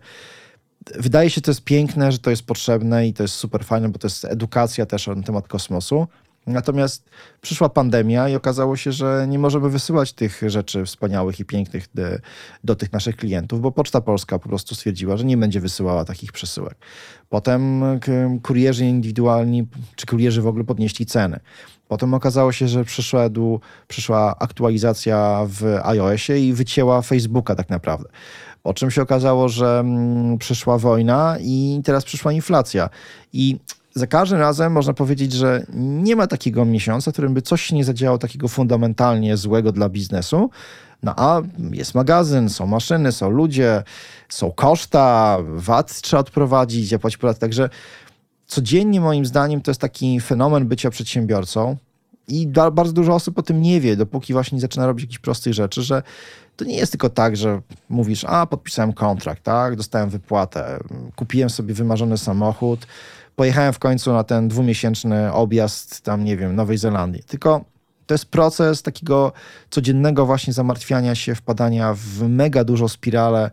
Wydaje się, to jest piękne, że to jest potrzebne i to jest super fajne, bo to jest edukacja też na temat kosmosu. Natomiast przyszła pandemia i okazało się, że nie możemy wysyłać tych rzeczy wspaniałych i pięknych do, do, tych naszych klientów, bo Poczta Polska po prostu stwierdziła, że nie będzie wysyłała takich przesyłek. Potem kurierzy indywidualni, czy kurierzy w ogóle podnieśli ceny. Potem okazało się, że przyszedł, przyszła aktualizacja w iOSie i wycięła Facebooka tak naprawdę. Po czym się okazało, że mm, przyszła wojna i teraz przyszła inflacja. I za każdym razem można powiedzieć, że nie ma takiego miesiąca, w którym by coś się nie zadziało takiego fundamentalnie złego dla biznesu. No a jest magazyn, są maszyny, są ludzie, są koszta, VAT trzeba odprowadzić, zapłacić podatek. Także codziennie moim zdaniem to jest taki fenomen bycia przedsiębiorcą i bardzo dużo osób o tym nie wie, dopóki właśnie nie zaczyna robić jakichś prostych rzeczy, że to nie jest tylko tak, że mówisz, a podpisałem kontrakt, tak, dostałem wypłatę, kupiłem sobie wymarzony samochód, pojechałem w końcu na ten dwumiesięczny objazd tam, nie wiem, Nowej Zelandii. Tylko to jest proces takiego codziennego właśnie zamartwiania się, wpadania w mega dużą spiralę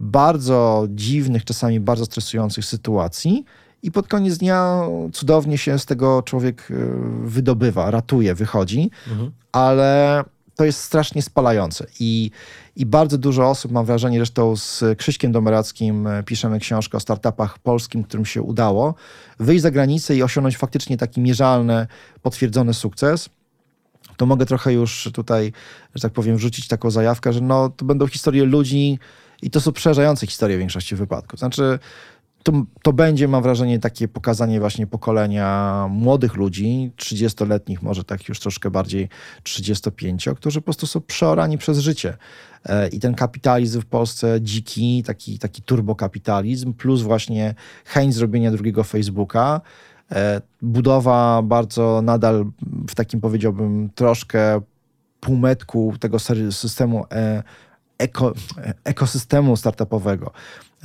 bardzo dziwnych, czasami bardzo stresujących sytuacji. I pod koniec dnia cudownie się z tego człowiek y, wydobywa, ratuje, wychodzi, mhm. ale to jest strasznie spalające. I, I bardzo dużo osób, mam wrażenie, zresztą z Krzyśkiem Domerackim e, piszemy książkę o startupach polskim, którym się udało, wyjść za granicę i osiągnąć faktycznie taki mierzalny, potwierdzony sukces to mogę trochę już tutaj, że tak powiem, wrzucić taką zajawkę, że no, to będą historie ludzi i to są przerażające historie w większości wypadków. Znaczy, to, to będzie, mam wrażenie, takie pokazanie właśnie pokolenia młodych ludzi, 30-letnich, może tak już troszkę bardziej 35, którzy po prostu są przeorani przez życie. E, I ten kapitalizm w Polsce dziki, taki, taki turbokapitalizm, plus właśnie chęć zrobienia drugiego Facebooka, e, budowa bardzo nadal w takim powiedziałbym troszkę półmetku tego systemu e, eko, ekosystemu startupowego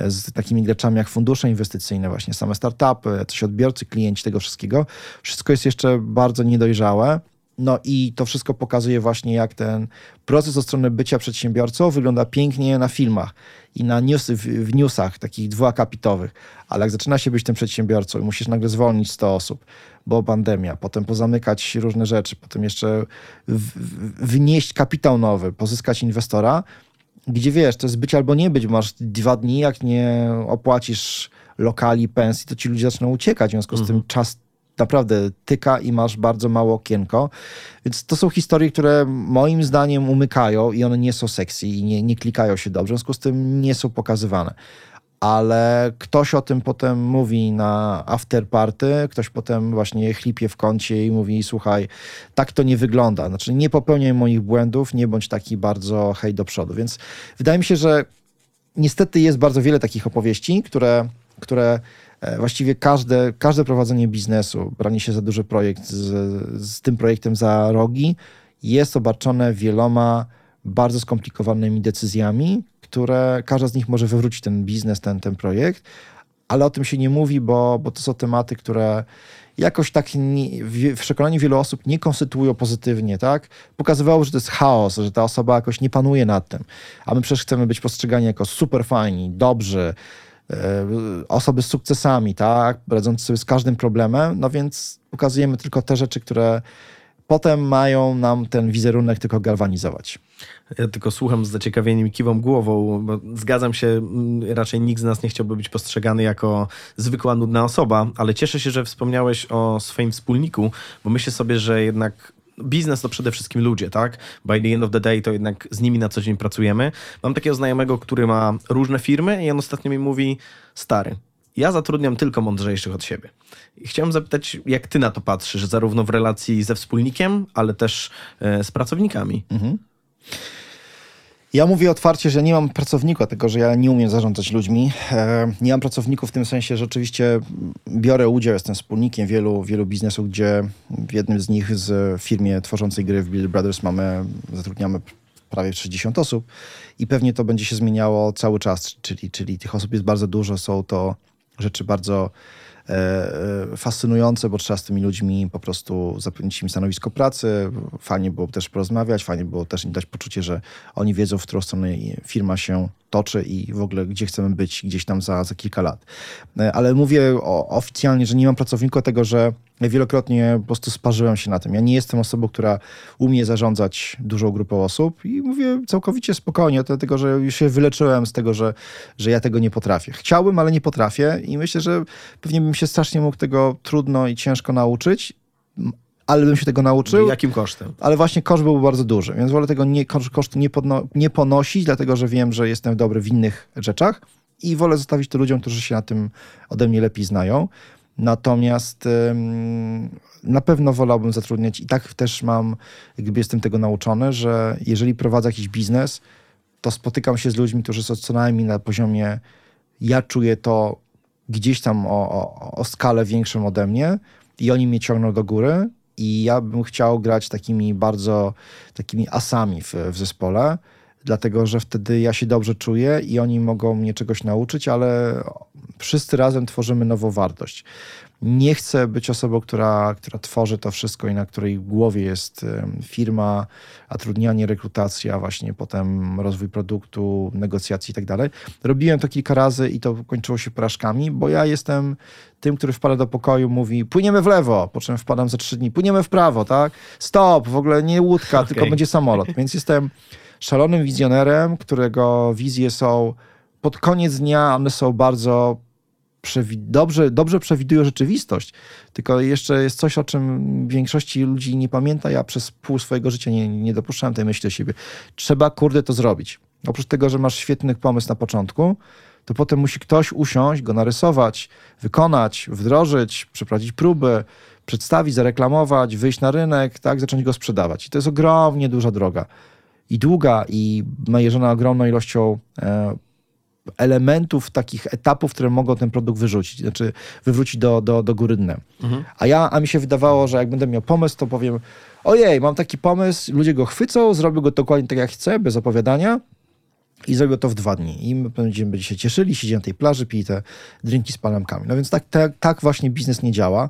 z takimi graczami jak fundusze inwestycyjne, właśnie same startupy, coś odbiorcy, klienci tego wszystkiego. Wszystko jest jeszcze bardzo niedojrzałe. No i to wszystko pokazuje właśnie, jak ten proces od strony bycia przedsiębiorcą wygląda pięknie na filmach i na news, w, newsach takich dwuakapitowych. Ale jak zaczyna się być tym przedsiębiorcą i musisz nagle zwolnić 100 osób, bo pandemia, potem pozamykać różne rzeczy, potem jeszcze w, w, wnieść kapitał nowy, pozyskać inwestora, gdzie wiesz, to jest być albo nie być, masz dwa dni, jak nie opłacisz lokali, pensji, to ci ludzie zaczną uciekać, w związku z mhm. tym czas naprawdę tyka i masz bardzo mało okienko. Więc to są historie, które moim zdaniem umykają i one nie są sexy i nie, nie klikają się dobrze, w związku z tym nie są pokazywane ale ktoś o tym potem mówi na afterparty, ktoś potem właśnie chlipie w kącie i mówi, słuchaj, tak to nie wygląda. Znaczy nie popełniaj moich błędów, nie bądź taki bardzo hej do przodu. Więc wydaje mi się, że niestety jest bardzo wiele takich opowieści, które, które e, właściwie każde, każde prowadzenie biznesu, branie się za duży projekt z, z tym projektem za rogi, jest obarczone wieloma bardzo skomplikowanymi decyzjami, które każda z nich może wywrócić ten biznes, ten, ten projekt, ale o tym się nie mówi, bo, bo to są tematy, które jakoś tak nie, w, przekonaniu wielu osób nie konstytuują pozytywnie, tak? Pokazywało, że to jest chaos, że ta osoba jakoś nie panuje nad tym, a my przecież chcemy być postrzegani jako super fajni, dobrzy, e, osoby z sukcesami, tak, radzące sobie z każdym problemem, no więc pokazujemy tylko te rzeczy, które potem mają nam ten wizerunek tylko galwanizować. Ja tylko słucham z zaciekawieniem i kiwam głową, bo zgadzam się, mm, raczej nikt z nas nie chciałby być postrzegany jako zwykła, nudna osoba, ale cieszę się, że wspomniałeś o swoim wspólniku, bo myślę sobie, że jednak biznes to przede wszystkim ludzie, tak? By the end of the day to jednak z nimi na co dzień pracujemy. Mam takiego znajomego, który ma różne firmy i on ostatnio mi mówi, stary, ja zatrudniam tylko mądrzejszych od siebie. I chciałem zapytać, jak ty na to patrzysz, zarówno w relacji ze wspólnikiem, ale też e, z pracownikami? Mhm. Ja mówię otwarcie, że nie mam pracownika, tylko że ja nie umiem zarządzać ludźmi. E, nie mam pracowników w tym sensie, że rzeczywiście biorę udział, jestem wspólnikiem wielu, wielu biznesów, gdzie w jednym z nich, z firmie tworzącej gry w Build Brothers mamy, zatrudniamy prawie 60 osób i pewnie to będzie się zmieniało cały czas, czyli, czyli tych osób jest bardzo dużo, są to rzeczy bardzo fascynujące, bo trzeba z tymi ludźmi po prostu zapewnić im stanowisko pracy. Fajnie było też porozmawiać, fajnie było też im dać poczucie, że oni wiedzą, w którą stronę firma się toczy i w ogóle gdzie chcemy być gdzieś tam za, za kilka lat. E, ale mówię o, oficjalnie, że nie mam pracownika, tego, że wielokrotnie po prostu sparzyłem się na tym. Ja nie jestem osobą, która umie zarządzać dużą grupą osób i mówię całkowicie spokojnie, dlatego że już się wyleczyłem z tego, że, że ja tego nie potrafię. Chciałbym, ale nie potrafię i myślę, że pewnie bym się strasznie mógł tego trudno i ciężko nauczyć, ale bym się tego nauczył. Jakim kosztem? Ale właśnie koszt byłby bardzo duży, więc wolę tego nie, kosztu nie, podno, nie ponosić, dlatego że wiem, że jestem dobry w innych rzeczach i wolę zostawić to ludziom, którzy się na tym ode mnie lepiej znają. Natomiast na pewno wolałbym zatrudniać i tak też mam, jakby jestem tego nauczony, że jeżeli prowadzę jakiś biznes, to spotykam się z ludźmi, którzy są co najmniej na poziomie, ja czuję to gdzieś tam o, o, o skalę większą ode mnie i oni mnie ciągną do góry i ja bym chciał grać takimi bardzo takimi asami w, w zespole, dlatego że wtedy ja się dobrze czuję i oni mogą mnie czegoś nauczyć, ale wszyscy razem tworzymy nową wartość. Nie chcę być osobą, która, która tworzy to wszystko i na której głowie jest firma, zatrudnianie, rekrutacja, właśnie potem rozwój produktu, negocjacje i tak dalej. Robiłem to kilka razy i to kończyło się porażkami, bo ja jestem tym, który wpada do pokoju, mówi płyniemy w lewo, po czym wpadam za trzy dni, płyniemy w prawo, tak? Stop, w ogóle nie łódka, okay. tylko będzie samolot. Więc jestem szalonym wizjonerem, którego wizje są pod koniec dnia, one są bardzo dobrze, dobrze przewidują rzeczywistość. Tylko jeszcze jest coś, o czym większości ludzi nie pamięta. Ja przez pół swojego życia nie, nie dopuszczałem tej myśli do siebie. Trzeba, kurde, to zrobić. Oprócz tego, że masz świetny pomysł na początku, to potem musi ktoś usiąść, go narysować, wykonać, wdrożyć, przeprowadzić próby, przedstawić, zareklamować, wyjść na rynek, tak, zacząć go sprzedawać. I to jest ogromnie duża droga. I długa, i najeżona ogromną ilością e, elementów, takich etapów, które mogą ten produkt wyrzucić, znaczy wywrócić do, do, do góry dnem. Mhm. A ja, a mi się wydawało, że jak będę miał pomysł, to powiem, ojej, mam taki pomysł, ludzie go chwycą, zrobią go dokładnie tak jak chcę, bez opowiadania i zrobią to w dwa dni. I my będziemy się cieszyli, siedzieli na tej plaży, pili te drinki z palemkami. No więc tak, tak, tak właśnie biznes nie działa.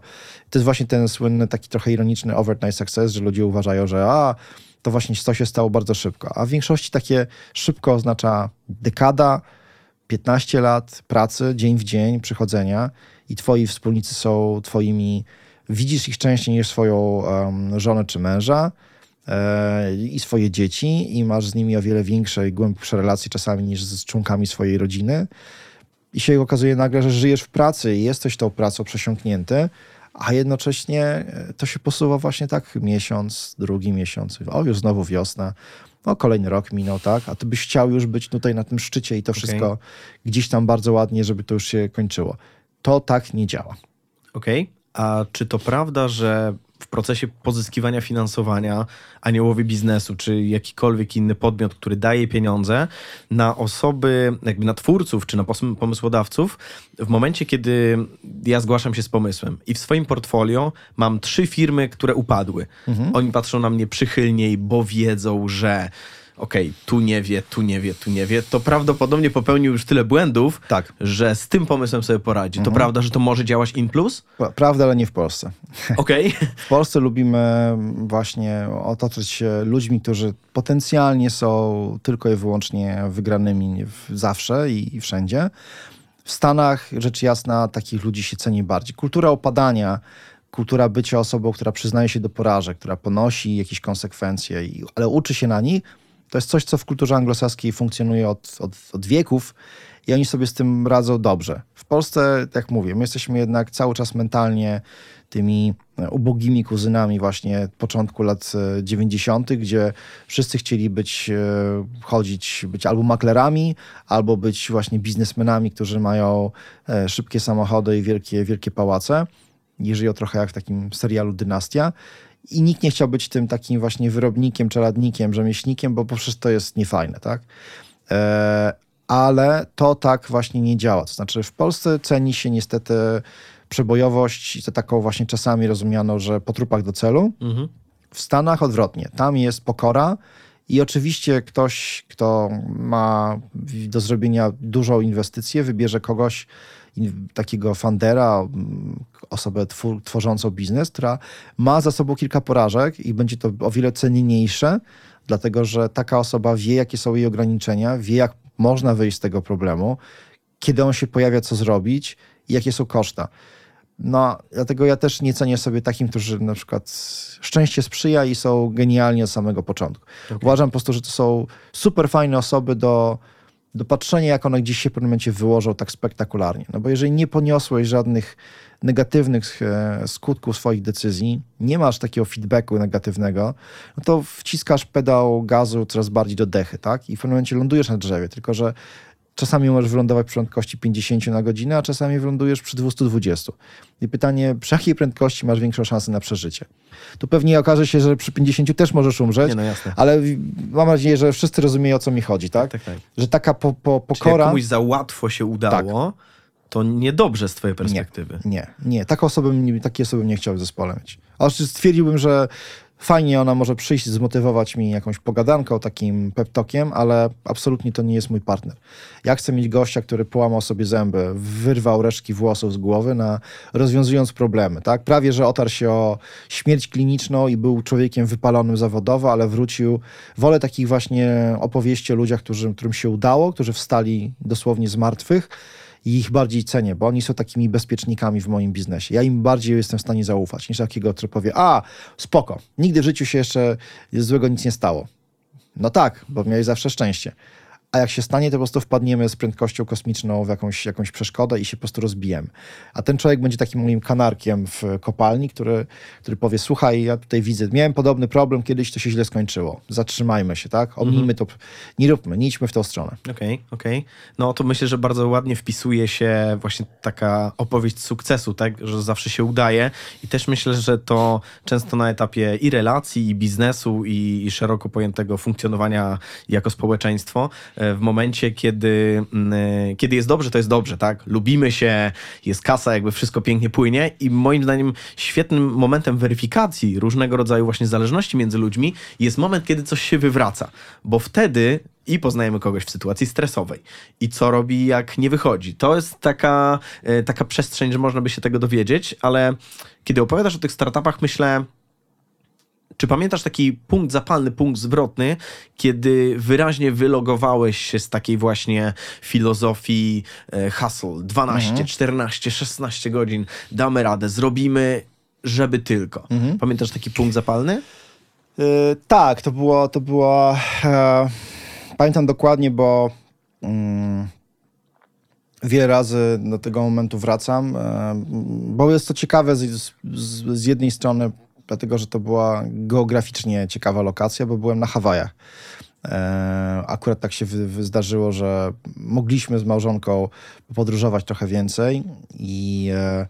To jest właśnie ten słynny, taki trochę ironiczny overnight success, że ludzie uważają, że a, to właśnie to się stało bardzo szybko. A w większości takie szybko oznacza dekada, 15 lat pracy, dzień w dzień, przychodzenia i twoi wspólnicy są twoimi, widzisz ich częściej niż swoją um, żonę czy męża e, i swoje dzieci i masz z nimi o wiele większe i głębsze relacje czasami niż z członkami swojej rodziny. I się okazuje nagle, że żyjesz w pracy i jesteś tą pracą przesiąknięty, a jednocześnie e, to się posuwa właśnie tak miesiąc, drugi miesiąc, o już znowu wiosna, no kolejny rok minął, tak? A ty byś chciał już być tutaj na tym szczycie i to wszystko okay. gdzieś tam bardzo ładnie, żeby to już się kończyło. To tak nie działa. Okej. Okay. A czy to prawda, że w procesie pozyskiwania finansowania aniołowy biznesu, czy jakikolwiek inny podmiot, który daje pieniądze na osoby, jakby na twórców, czy na pomysłodawców, w momencie, kiedy ja zgłaszam się z pomysłem i w swoim portfolio mam trzy firmy, które upadły. Mhm. Oni patrzą na mnie przychylniej, bo wiedzą, że okej, okay, tu nie wie, tu nie wie, tu nie wie, to prawdopodobnie popełnił już tyle błędów, tak. że z tym pomysłem sobie poradzi. Mhm. To prawda, że to może działać in plus? Prawda, ale nie w Polsce. Okej. Okay. W Polsce lubimy właśnie otoczyć się ludźmi, którzy potencjalnie są tylko i wyłącznie wygranymi zawsze i wszędzie. W Stanach, rzecz jasna, takich ludzi się ceni bardziej. Kultura opadania, kultura bycia osobą, która przyznaje się do porażek, która ponosi jakieś konsekwencje, ale uczy się na nich, to jest coś, co w kulturze anglosaskiej funkcjonuje od, od, od wieków i oni sobie z tym radzą dobrze. W Polsce, jak mówię, my jesteśmy jednak cały czas mentalnie tymi e, ubogimi kuzynami właśnie początku lat 90., e, gdzie wszyscy chcieli być, e, chodzić, być albo maklerami, albo być właśnie biznesmenami, którzy mają szybkie samochody i wielkie, wielkie pałace. I żyją trochę jak w takim serialu Dynastia. I nikt nie chciał być tym takim właśnie wyrobnikiem, czeladnikiem, rzemieślnikiem, bo przecież to jest niefajne, tak? ale to tak właśnie nie działa. To znaczy w Polsce ceni się niestety przebojowość, to taką właśnie czasami rozumiano, że po trupach do celu. Mhm. W Stanach odwrotnie. Tam jest pokora i oczywiście ktoś, kto ma do zrobienia dużą inwestycję, wybierze kogoś, takiego fundera, osobę tworzącą biznes, która ma za sobą kilka porażek i będzie to o wiele cenniejsze, dlatego że taka osoba wie, jakie są jej ograniczenia, wie, jak można wyjść z tego problemu, kiedy on się pojawia, co zrobić i jakie są koszta. No, dlatego ja też nie cenię sobie takim, którzy na przykład szczęście sprzyja i są genialni od samego początku. Okay. Uważam po prostu, że to są super fajne osoby do, do patrzenia, jak one gdzieś się w pewnym momencie wyłożą tak spektakularnie. No bo jeżeli nie poniosłeś żadnych negatywnych e, skutków swoich decyzji, nie masz takiego feedbacku negatywnego, no to wciskasz pedał gazu coraz bardziej do dechy, tak? I w pewnym momencie lądujesz na drzewie, tylko że czasami możesz wylądować przy prędkości 50 na godzinę, a czasami wylądujesz przy 220. I pytanie, przy jakiej prędkości masz większą szansę na przeżycie? Tu pewnie okaże się, że przy 50 też możesz umrzeć, no ale mam nadzieję, że wszyscy rozumieją, o co mi chodzi, tak? tak, tak, tak. Że taka po, po, pokora... Czyli jak komuś za łatwo się udało, tak. to niedobrze z twojej perspektywy. Nie, nie. nie. Takie osoby, takie osoby nie chciałbym w zespole mieć. A stwierdziłbym, że Fajnie ona może przyjść, zmotywować mi jakąś pogadanką, takim peptokiem, ale absolutnie to nie jest mój partner. Ja chcę mieć gościa, który połamał sobie zęby, wyrwał resztki włosów z głowy, na, rozwiązując problemy. Tak? Prawie, że otarł się o śmierć kliniczną i był człowiekiem wypalonym zawodowo, ale wrócił. Wolę takich właśnie opowieści o ludziach, którym, którym się udało, którzy wstali dosłownie z martwych i ich bardziej cenię, bo oni są takimi bezpiecznikami w moim biznesie. Ja im bardziej jestem w stanie zaufać, niż takiego, który powie, a, spoko, nigdy w życiu się jeszcze złego nic nie stało. No tak, bo miałeś zawsze szczęście a jak się stanie, to po prostu wpadniemy z prędkością kosmiczną w jakąś, jakąś przeszkodę i się po prostu rozbijemy. A ten człowiek będzie takim moim kanarkiem w kopalni, który, który powie, słuchaj, ja tutaj widzę, miałem podobny problem, kiedyś to się źle skończyło. Zatrzymajmy się, tak? Omnijmy to, nie róbmy, nie idźmy w tą stronę. Okej, okay, okej. Okay. No to myślę, że bardzo ładnie wpisuje się właśnie taka opowieść sukcesu, tak? Że zawsze się udaje i też myślę, że to często na etapie i relacji, i biznesu, i, i szeroko pojętego funkcjonowania jako społeczeństwo w momencie, kiedy, mm, e, kiedy jest dobrze, to jest dobrze, tak? Lubimy się, jest kasa, jakby wszystko pięknie płynie i moim zdaniem świetnym momentem weryfikacji różnego rodzaju właśnie zależności między ludźmi jest moment, kiedy coś się wywraca, bo wtedy i poznajemy kogoś w sytuacji stresowej i co robi, jak nie wychodzi. To jest taka, e, taka przestrzeń, że można by się tego dowiedzieć, ale kiedy opowiadasz o tych startupach, myślę, czy pamiętasz taki punkt zapalny, punkt zwrotny, kiedy wyraźnie wylogowałeś się z takiej właśnie filozofii e, hustle 12, mhm. 14, 16 godzin, damy radę, zrobimy, żeby tylko. Mhm. Pamiętasz taki punkt zapalny? Yy, tak, to było, to było e, pamiętam dokładnie, bo mm, wiele razy do tego momentu wracam, e, bo jest to ciekawe z, z, z jednej strony dlatego że to była geograficznie ciekawa lokacja, bo byłem na Hawajach. E, akurat tak się zdarzyło, że mogliśmy z małżonką podróżować trochę więcej i e,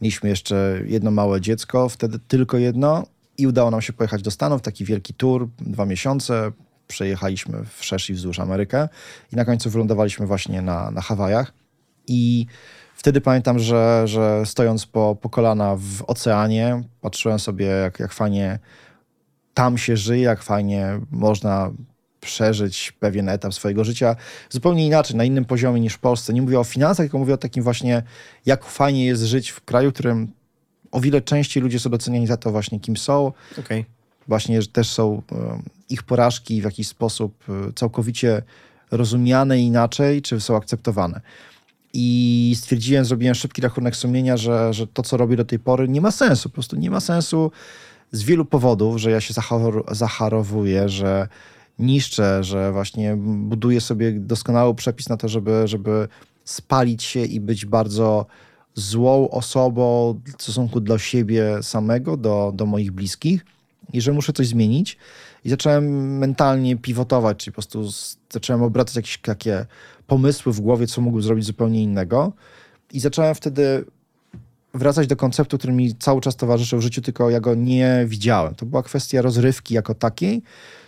mieliśmy jeszcze jedno małe dziecko, wtedy tylko jedno i udało nam się pojechać do Stanów, taki wielki tour, dwa miesiące, przejechaliśmy wszerz i wzdłuż Amerykę i na końcu wylądowaliśmy właśnie na, na Hawajach i Wtedy pamiętam, że, że stojąc po, po kolana w oceanie, patrzyłem sobie, jak, jak fajnie tam się żyje, jak fajnie można przeżyć pewien etap swojego życia zupełnie inaczej, na innym poziomie niż w Polsce. Nie mówię o finansach, tylko mówię o takim właśnie, jak fajnie jest żyć w kraju, w którym o wiele częściej ludzie są doceniani za to właśnie, kim są. Okay. Właśnie, też są ich porażki w jakiś sposób e, całkowicie rozumiane inaczej, czy są akceptowane. I stwierdziłem, zrobiłem szybki rachunek sumienia, że, że to, co robię do tej pory, nie ma sensu. Po prostu nie ma sensu z wielu powodów, że ja się zacharowuję, że niszczę, że właśnie buduję sobie doskonały przepis na to, żeby, żeby spalić się i być bardzo złą osobą w stosunku do siebie samego, do, do moich bliskich i że muszę coś zmienić. I zacząłem mentalnie pivotować, czyli po prostu zacząłem obracać jakieś takie pomysły w głowie, co mógłbym zrobić zupełnie innego. I zacząłem wtedy wracać do konceptu, który mi cały czas towarzyszył w życiu, tylko ja go nie widziałem. To była kwestia rozrywki jako takiej,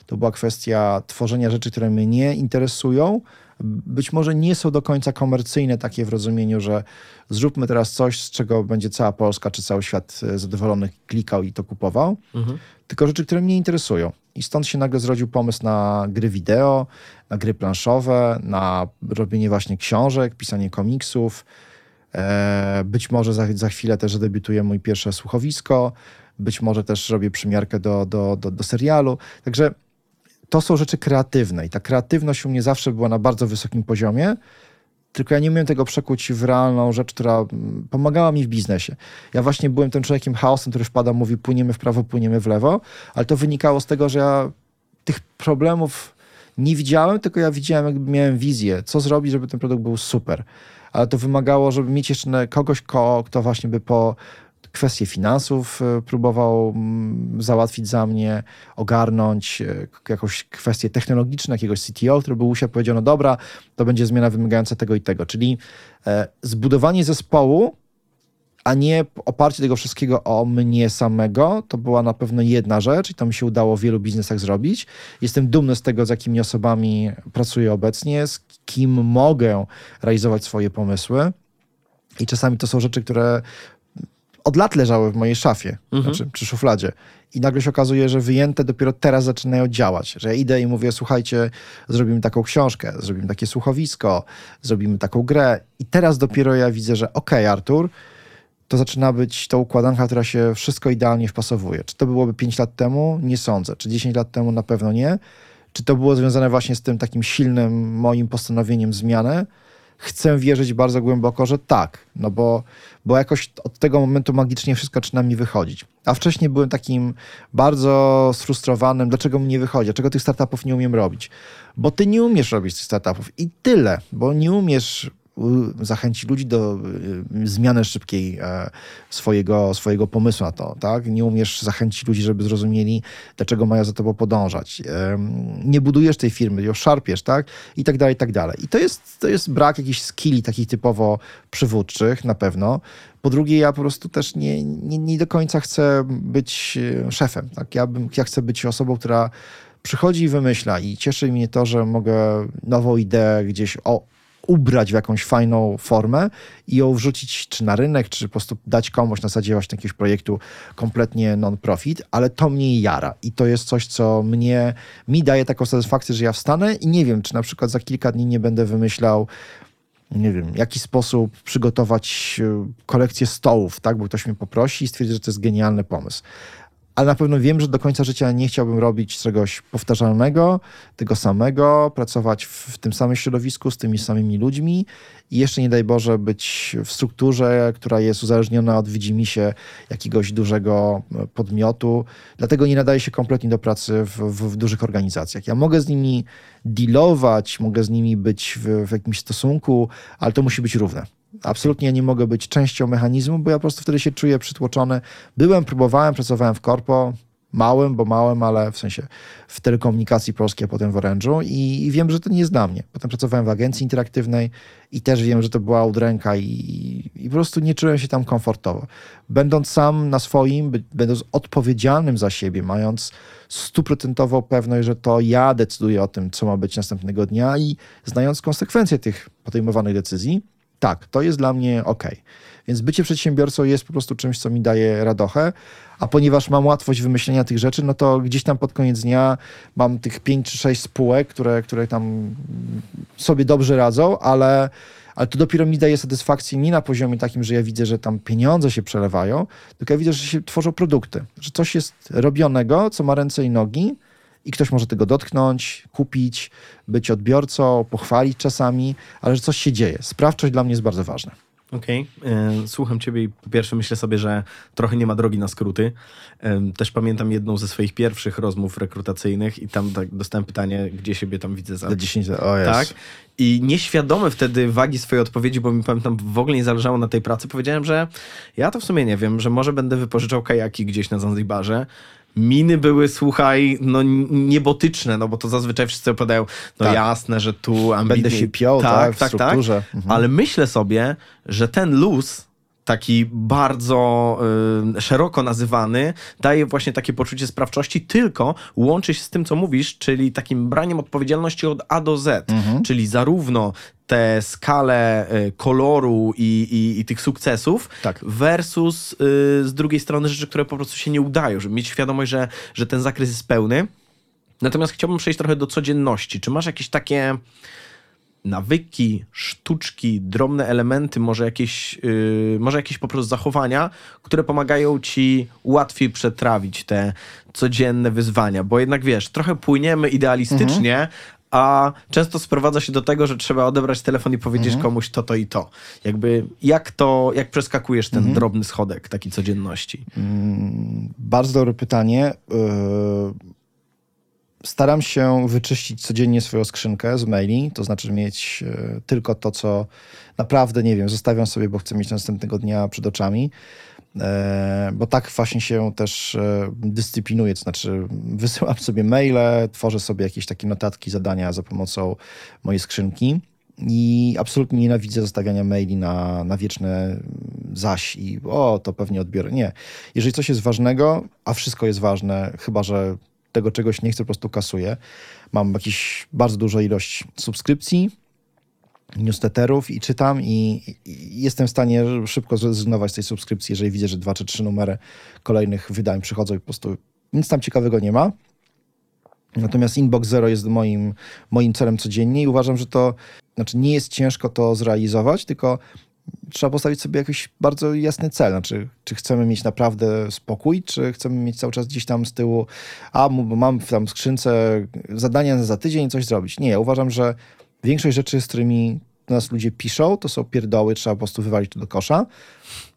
to była kwestia tworzenia rzeczy, które mnie nie interesują. Być może nie są do końca komercyjne, takie w rozumieniu, że zróbmy teraz coś, z czego będzie cała Polska czy cały świat e, zadowolony klikał i to kupował, mhm. tylko rzeczy, które mnie interesują. I stąd się nagle zrodził pomysł na gry wideo, na gry planszowe, na robienie właśnie książek, pisanie komiksów. E, być może za, za chwilę też debiutuje mój pierwsze słuchowisko, być może też robię przymiarkę do, do, do, do serialu. Także to są rzeczy kreatywne i ta kreatywność u mnie zawsze była na bardzo wysokim poziomie, tylko ja nie umiałem tego przekuć w realną rzecz, która mm, pomagała mi w biznesie. Ja właśnie byłem tym człowiekiem chaosem, który wpada, mówi płyniemy w prawo, płyniemy w lewo, ale to wynikało z tego, że ja tych problemów nie widziałem, tylko ja widziałem, jakby miałem wizję, co zrobić, żeby ten produkt był super. Ale to wymagało, żeby mieć jeszcze kogoś, kto właśnie by po kwestie finansów e, próbował mm, załatwić za mnie, ogarnąć e, jakąś kwestie technologiczne, jakiegoś CTO, który był usiadł, powiedział, no dobra, to będzie zmiana wymagająca tego i tego. Czyli e, zbudowanie zespołu, a nie oparcie tego wszystkiego o mnie samego, to była na pewno jedna rzecz i to mi się udało w wielu biznesach zrobić. Jestem dumny z tego, z jakimi osobami pracuję obecnie, z kim mogę realizować swoje pomysły. I czasami to są rzeczy, które od lat leżały w mojej szafie, mhm. znaczy przy szufladzie. I nagle się okazuje, że wyjęte dopiero teraz zaczynają działać. Że ja idę i mówię, słuchajcie, zrobimy taką książkę, zrobimy takie słuchowisko, zrobimy taką grę. I teraz dopiero ja widzę, że okej, okay, Artur, to zaczyna być ta układanka, która się wszystko idealnie wpasowuje. Czy to byłoby 5 lat temu? Nie sądzę. Czy 10 lat temu? Na pewno nie. Czy to było związane właśnie z tym takim silnym moim postanowieniem zmiany? Chcę wierzyć bardzo głęboko, że tak, no bo, bo jakoś od tego momentu magicznie wszystko zaczyna mi wychodzić. A wcześniej byłem takim bardzo sfrustrowanym, dlaczego mi nie wychodzi, dlaczego tych startupów nie umiem robić. Bo ty nie umiesz robić tych startupów i tyle, bo nie umiesz zachęci ludzi do y, zmiany szybkiej e, swojego, swojego pomysłu na to, tak? Nie umiesz zachęcić ludzi, żeby zrozumieli, dlaczego mają za tobą podążać. Nie budujesz tej firmy, ją szarpiesz, tak? I tak dalej, i tak dalej. I to jest, to jest brak jakichś skilli takich typowo przywódczych, na pewno. Po drugie, ja po prostu też nie, nie, nie do końca chcę być e, szefem, tak? Ja, bym, ja chcę być osobą, która przychodzi i wymyśla i cieszy mnie to, że mogę nową ideę gdzieś o, ubrać w jakąś fajną formę i ją wrzucić czy na rynek, czy po prostu dać komuś na zasadzie właśnie jakiegoś projektu kompletnie non-profit, ale to mnie jara. I to jest coś, co mnie, mi daje taką satysfakcję, że ja wstanę i nie wiem, czy na przykład za kilka dni nie będę wymyślał nie wiem, w jaki sposób przygotować e, kolekcję stołów, tak, bo ktoś mnie poprosi i stwierdzi, że to jest genialny pomysł ale na pewno wiem, że do końca życia nie chciałbym robić czegoś powtarzalnego, tego samego, pracować w tym samym środowisku z tymi samymi ludźmi i jeszcze nie daj Boże być w strukturze, która jest uzależniona od widzimisię jakiegoś dużego e, podmiotu. Dlatego nie nadaje się kompletnie do pracy w, w, w dużych organizacjach. Ja mogę z nimi dealować, mogę z nimi być w, w jakimś stosunku, ale to musi być równe. Absolutnie nie mogę być częścią mechanizmu, bo ja po prostu wtedy się czuję przytłoczony. Byłem, próbowałem, pracowałem w korpo, małym, bo małym, ale w sensie w telekomunikacji polskiej, a potem w Orange'u i, wiem, że to nie jest dla mnie. Potem pracowałem w agencji interaktywnej i też wiem, że to była udręka i, i po prostu nie czułem się tam komfortowo. Będąc sam na swoim, będąc odpowiedzialnym za siebie, mając stuprocentową pewność, że to ja decyduję o tym, co ma być następnego dnia i znając konsekwencje tych podejmowanych decyzji, tak, to jest dla mnie ok. Więc bycie przedsiębiorcą jest po prostu czymś, co mi daje radochę, a ponieważ mam łatwość wymyślenia tych rzeczy, no to gdzieś tam pod koniec dnia mam tych pięć czy sześć spółek, które, które tam sobie dobrze radzą, ale, ale to dopiero mi daje satysfakcję nie na poziomie takim, że ja widzę, że tam pieniądze się przelewają, tylko ja widzę, że się tworzą produkty, że coś jest robionego, co ma ręce i nogi i ktoś może tego dotknąć, kupić, być odbiorcą, pochwalić czasami, ale że coś się dzieje. Sprawczość dla mnie jest bardzo ważna. Okej, okay. słucham ciebie i po pierwsze myślę sobie, że trochę nie ma drogi na skróty. Też pamiętam jedną ze swoich pierwszych rozmów rekrutacyjnych i tam tak dostałem pytanie, gdzie siebie tam widzę za... Za 10 lat, o jest. Tak. I nieświadomy wtedy wagi swojej odpowiedzi, bo mi pamiętam w ogóle nie zależało na tej pracy, powiedziałem, że ja to w sumie nie wiem, że może będę wypożyczał kajaki gdzieś na Zanzibarze, miny były, słuchaj, no niebotyczne, no bo to zazwyczaj wszyscy opowiadają, no tak. jasne, że tu ambitnie... Będę się piął, tak, tak, tak, tak. Mhm. Ale myślę sobie, że ten luz taki bardzo y, szeroko nazywany, daje właśnie takie poczucie sprawczości, tylko łączy się z tym, co mówisz, czyli takim braniem odpowiedzialności od A do Z, mhm. czyli zarówno tę skalę y, koloru i, i, i, tych sukcesów tak. versus y, z drugiej strony rzeczy, które po prostu się nie udają, żeby mieć świadomość, że, że ten zakres jest pełny. Natomiast chciałbym przejść trochę do codzienności. Czy masz jakieś takie nawyki, sztuczki, drobne elementy, może jakieś, yy, może jakieś po prostu zachowania, które pomagają ci łatwiej przetrawić te codzienne wyzwania, bo jednak wiesz, trochę płyniemy idealistycznie, mhm. a często sprowadza się do tego, że trzeba odebrać telefon i powiedzieć mhm. komuś to, to i to. Jakby jak to, jak przeskakujesz ten mhm. drobny schodek takiej codzienności? Mm, bardzo dobre pytanie. Yy Staram się wyczyścić codziennie swoją skrzynkę z maili, to znaczy mieć e, tylko to, co naprawdę, nie wiem, zostawiam sobie, bo chcę mieć następnego dnia przed oczami. E, bo tak właśnie się też e, dyscyplinuję, to znaczy wysyłam sobie maile, tworzę sobie jakieś takie notatki, zadania za pomocą mojej skrzynki i absolutnie nienawidzę zostawiania maili na, na wieczne zaś i o, to pewnie odbiorę. Nie. Jeżeli coś jest ważnego, a wszystko jest ważne, chyba że tego czegoś nie chcę, po prostu kasuję. Mam jakąś bardzo dużą ilość subskrypcji, newsletterów i czytam i, i, jestem w stanie szybko zrezygnować z tej subskrypcji, jeżeli widzę, że dwa czy trzy numery kolejnych wydań przychodzą i po prostu nic tam ciekawego nie ma. Natomiast Inbox Zero jest moim, moim celem codziennie i uważam, że to znaczy nie jest ciężko to zrealizować, tylko trzeba postawić sobie jakiś bardzo jasny cel. Znaczy, czy chcemy mieć naprawdę spokój, czy chcemy mieć cały czas gdzieś tam z tyłu, a mam tam w skrzynce zadania za tydzień coś zrobić. Nie, ja uważam, że większość rzeczy, z którymi nas ludzie piszą, to są pierdoły, trzeba po prostu wywalić to do kosza.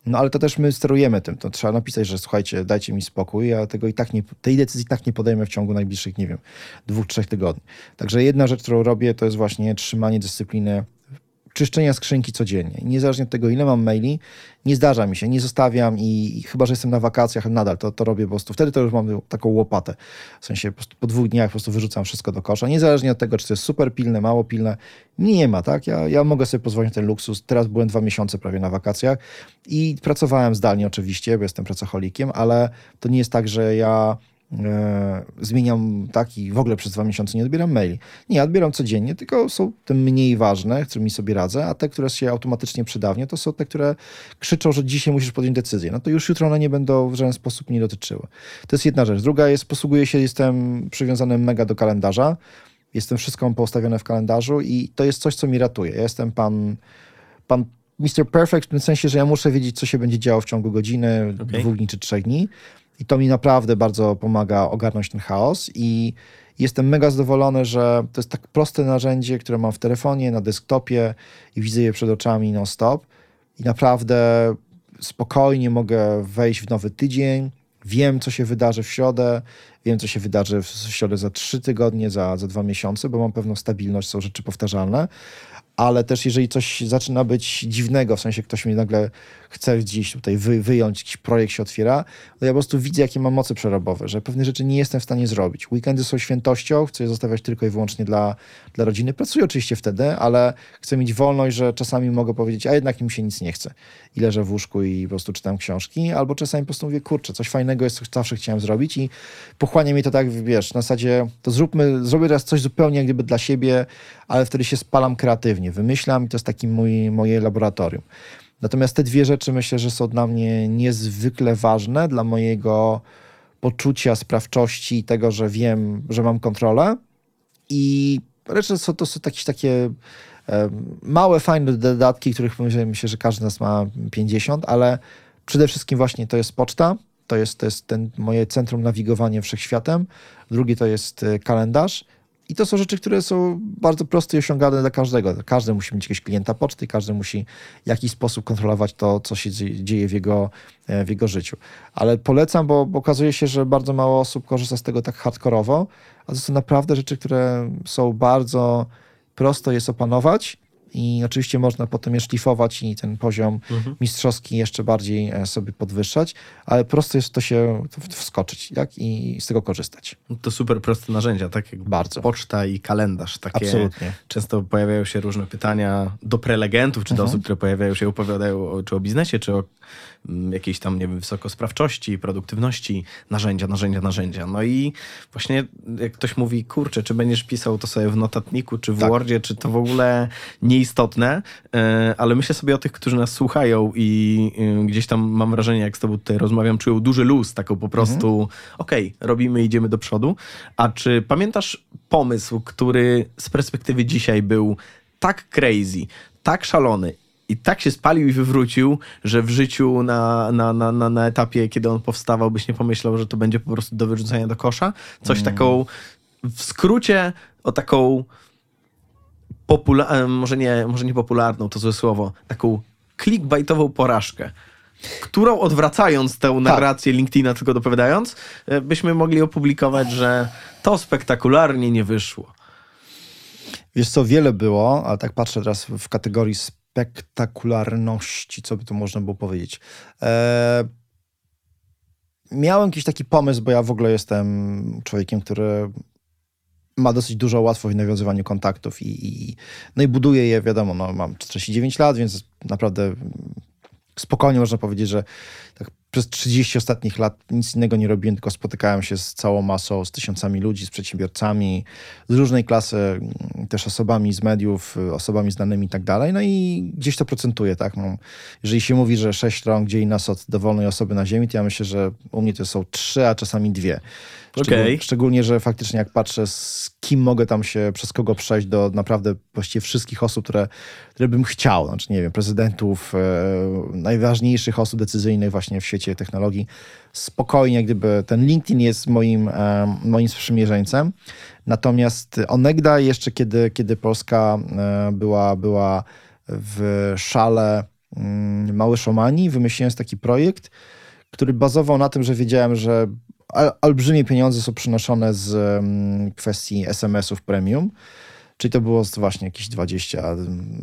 No ale to też my sterujemy tym. To trzeba napisać, że słuchajcie, dajcie mi spokój, ja tego i tak nie, tej decyzji i tak nie podejmę w ciągu najbliższych, nie wiem, dwóch, trzech tygodni. Także jedna rzecz, którą robię, to jest właśnie trzymanie dyscypliny czyszczenia skrzynki codziennie. Niezależnie od tego, ile mam maili, nie zdarza mi się, nie zostawiam i, i chyba, że jestem na wakacjach, nadal to, to robię po prostu. Wtedy to już mam taką łopatę. W sensie po, po dwóch dniach po prostu wyrzucam wszystko do kosza. Niezależnie od tego, czy to jest super pilne, mało pilne. Nie ma, tak? Ja, ja mogę sobie pozwolić na ten luksus. Teraz byłem dwa miesiące prawie na wakacjach i pracowałem zdalnie oczywiście, bo jestem pracocholikiem, ale to nie jest tak, że ja e, zmieniam tak i w ogóle przez dwa miesiące nie odbieram maili. Nie, odbieram codziennie, tylko są te mniej ważne, którymi sobie radzę, a te, które się automatycznie przydawnią, to są te, które krzyczą, że dzisiaj musisz podjąć decyzję. No to już jutro one nie będą w żaden sposób nie dotyczyły. To jest jedna rzecz. Druga jest, posługuję się, jestem przywiązany mega do kalendarza. Jestem wszystko postawione w kalendarzu i to jest coś, co mi ratuje. Ja jestem pan, pan Mr. Perfect w tym sensie, że ja muszę wiedzieć, co się będzie działo w ciągu godziny, okay. dwóch dni czy trzech dni. I to mi naprawdę bardzo pomaga ogarnąć ten chaos i jestem mega zadowolony, że to jest tak proste narzędzie, które mam w telefonie, na desktopie i widzę je przed oczami non-stop. I naprawdę spokojnie mogę wejść w nowy tydzień. Wiem, co się wydarzy w środę, wiem, co się wydarzy w środę za trzy tygodnie, za, za dwa miesiące, bo mam pewną stabilność, są rzeczy powtarzalne ale też jeżeli coś zaczyna być dziwnego, w sensie ktoś mi nagle chce gdzieś tutaj wy, wyjąć, jakiś projekt się otwiera, to ja po prostu widzę, jakie mam moce przerobowe, że pewne rzeczy nie jestem w stanie zrobić. Weekendy są świętością, chcę je zostawiać tylko i wyłącznie dla, dla rodziny. Pracuję oczywiście wtedy, ale chcę mieć wolność, że czasami mogę powiedzieć, a jednak mi się nic nie chce. I leżę w łóżku i po prostu czytam książki, albo czasami po prostu mówię, kurczę, coś fajnego jest, co zawsze chciałem zrobić i pochłania mi to tak, wiesz, na zasadzie, to zróbmy, zrobię teraz coś zupełnie gdyby dla siebie, ale wtedy się spalam kreatywnie, wymyślam i to jest taki mój, moje laboratorium. Natomiast te dwie rzeczy myślę, że są dla mnie niezwykle ważne dla mojego poczucia sprawczości i tego, że wiem, że mam kontrolę. I reszta to, to są jakieś takie małe, fajne dodatki, których myślę, że każdy z nas ma 50, ale przede wszystkim właśnie to jest poczta, to jest, to jest ten moje centrum nawigowania wszechświatem, drugie to jest e, kalendarz, i to są rzeczy, które są bardzo proste i osiągalne dla każdego. Każdy musi mieć jakiegoś klienta poczty, każdy musi w jakiś sposób kontrolować to, co się dzieje w jego, e, w jego życiu. Ale polecam, bo, bo okazuje się, że bardzo mało osób korzysta z tego tak hardkorowo, a to są naprawdę rzeczy, które są bardzo prosto jest opanować i oczywiście można potem je szlifować i ten poziom mhm. mistrzowski jeszcze bardziej e, sobie podwyższać, ale prosto jest to się wskoczyć tak? i z tego korzystać. To super proste narzędzia, tak jak Bardzo. poczta i kalendarz. Takie Absolutnie. Często pojawiają się różne pytania do prelegentów, czy do mhm. osób, które pojawiają się, opowiadają o, czy o biznesie, czy o Mm, jakiejś tam, nie wiem, wysokosprawczości, produktywności, narzędzia, narzędzia, narzędzia. No i właśnie jak ktoś mówi, kurczę, czy będziesz pisał to sobie w notatniku, czy w tak. Wordzie, czy to w ogóle nieistotne, e, ale myślę sobie o tych, którzy nas słuchają i e, gdzieś tam mam wrażenie, jak z tobą tutaj rozmawiam, czują duży luz, taką po prostu, mhm. okej, okay, robimy, idziemy do przodu. A czy pamiętasz pomysł, który z perspektywy dzisiaj był tak crazy, tak szalony i tak się spalił i wywrócił, że w życiu na, na, na, na, na etapie, kiedy on powstawał, byś nie pomyślał, że to będzie po prostu do wyrzucenia do kosza. Coś mm. taką, w skrócie, o taką popularną, może nie, może nie popularną, to złe słowo, taką clickbaitową porażkę którą odwracając tę tak. narrację LinkedIna, tylko dopowiadając, e, byśmy mogli opublikować, że to spektakularnie nie wyszło. Wiesz co, wiele było, ale tak patrzę teraz w kategorii spektakularności, co by tu można było powiedzieć. E, miałem jakiś taki pomysł, bo ja w ogóle jestem człowiekiem, który ma dosyć dużo łatwość w nawiązywaniu kontaktów i, i, no i buduję je, wiadomo, no, mam 49 lat, więc naprawdę spokojnie można powiedzieć, że tak przez 30 ostatnich lat nic innego nie robiłem, tylko spotykałem się z całą masą, z tysiącami ludzi, z przedsiębiorcami, z różnej klasy, mm, też osobami z mediów, osobami znanymi i tak dalej. No i gdzieś to procentuje, tak? No, jeżeli się mówi, że sześć rąk dzieli nas od dowolnej osoby na ziemi, to ja myślę, że u mnie to są trzy, a czasami dwie. Okay. Szczególnie, że faktycznie jak patrzę, z kim mogę tam się, przez kogo przejść do naprawdę właściwie wszystkich osób, które, które bym chciał. Znaczy, nie wiem, prezydentów, e, najważniejszych osób decyzyjnych właśnie w świecie technologii. Spokojnie, gdyby ten LinkedIn jest moim, e, moim sprzymierzeńcem. Natomiast onegda jeszcze, kiedy, kiedy Polska e, była, była w szale mm, Mały Szomani, wymyśliłem taki projekt, który bazował na tym, że wiedziałem, że olbrzymie pieniądze są przynoszone z kwestii SMS-ów premium, czyli to było właśnie jakieś 20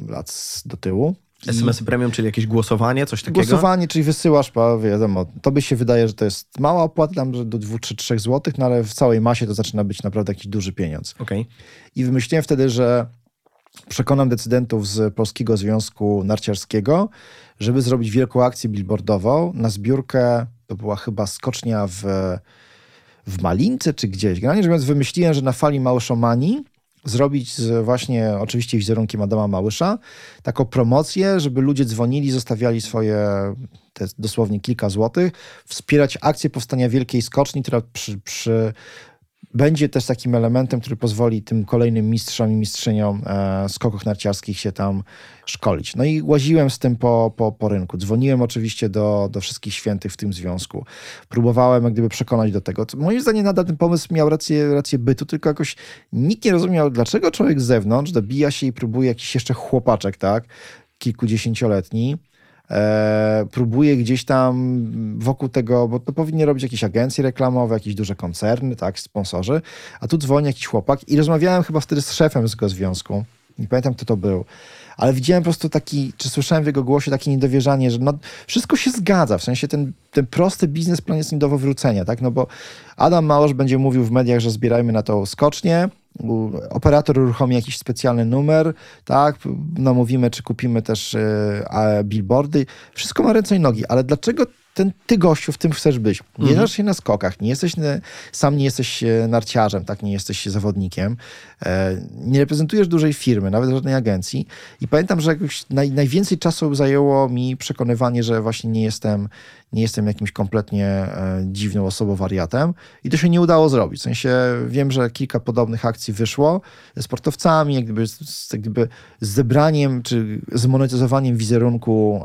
lat do tyłu. SMS-y premium, czyli jakieś głosowanie, coś takiego? Głosowanie, czyli wysyłasz, wiadomo, to by się wydaje, że to jest mała opłata, tam że do 2 czy 3 zł, no ale w całej masie to zaczyna być naprawdę jakiś duży pieniądz. Okay. I wymyśliłem wtedy, że przekonam decydentów z Polskiego Związku Narciarskiego, żeby zrobić wielką akcję billboardową na zbiórkę to była chyba skocznia w, w Malince czy gdzieś. Generalnie rzecz biorąc, wymyśliłem, że na fali Małyszomanii zrobić z właśnie oczywiście wizerunkiem Adama Małysza taką promocję, żeby ludzie dzwonili, zostawiali swoje te dosłownie kilka złotych, wspierać akcję powstania Wielkiej Skoczni, która przy, przy będzie też takim elementem, który pozwoli tym kolejnym mistrzom i mistrzyniom e, skoków narciarskich się tam szkolić. No i łaziłem z tym po, po, po rynku. Dzwoniłem oczywiście do, do wszystkich świętych w tym związku. Próbowałem jak gdyby przekonać do tego. Moim zdaniem nadal ten pomysł miał rację, rację bytu, tylko jakoś nikt nie rozumiał, dlaczego człowiek z zewnątrz dobija się i próbuje jakiś jeszcze chłopaczek, tak, kilkudziesięcioletni, e, próbuje gdzieś tam wokół tego, bo to powinny robić jakieś agencje reklamowe, jakieś duże koncerny, tak, sponsorzy, a tu dzwoni jakiś chłopak i rozmawiałem chyba wtedy z szefem z tego związku, nie pamiętam kto to był, ale widziałem po prostu taki, czy słyszałem w jego głosie takie niedowierzanie, że no, wszystko się zgadza, w sensie ten, ten prosty biznesplan jest nie do wywrócenia, tak, no bo Adam Małosz będzie mówił w mediach, że zbierajmy na to skocznie, operator uruchomi jakiś specjalny numer, tak, namówimy, czy kupimy też e, billboardy, wszystko ma ręce i nogi, ale dlaczego ten, ty gościu w tym chcesz być. Nie mhm. znasz się na skokach, nie jesteś, sam nie jesteś e, narciarzem, tak, nie jesteś zawodnikiem, e, nie reprezentujesz dużej firmy, nawet żadnej agencji. I pamiętam, że jakoś naj, najwięcej czasu zajęło mi przekonywanie, że właśnie nie jestem, nie jestem jakimś kompletnie e, dziwną osobą, wariatem i to się nie udało zrobić. W sensie wiem, że kilka podobnych akcji wyszło ze sportowcami, jak gdyby, z, jak gdyby z zebraniem czy zmonetyzowaniem wizerunku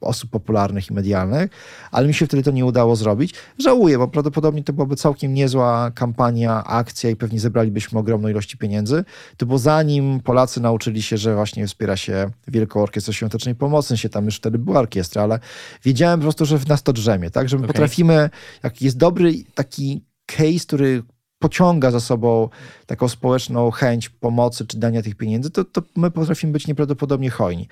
osób popularnych i medialnych, ale mi się wtedy to nie udało zrobić. Żałuję, bo prawdopodobnie to byłaby całkiem niezła kampania, akcja i pewnie zebralibyśmy ogromną ilość pieniędzy. To bo zanim Polacy nauczyli się, że właśnie wspiera się Wielką Orkiestrę Świątecznej Pomocy, się tam już wtedy była orkiestra, ale wiedziałem po prostu, że w nas to drzemie, tak? Że my okay. potrafimy, jak jest dobry taki case, który pociąga za sobą taką społeczną chęć pomocy czy dania tych pieniędzy, to, to my potrafimy być nieprawdopodobnie hojni.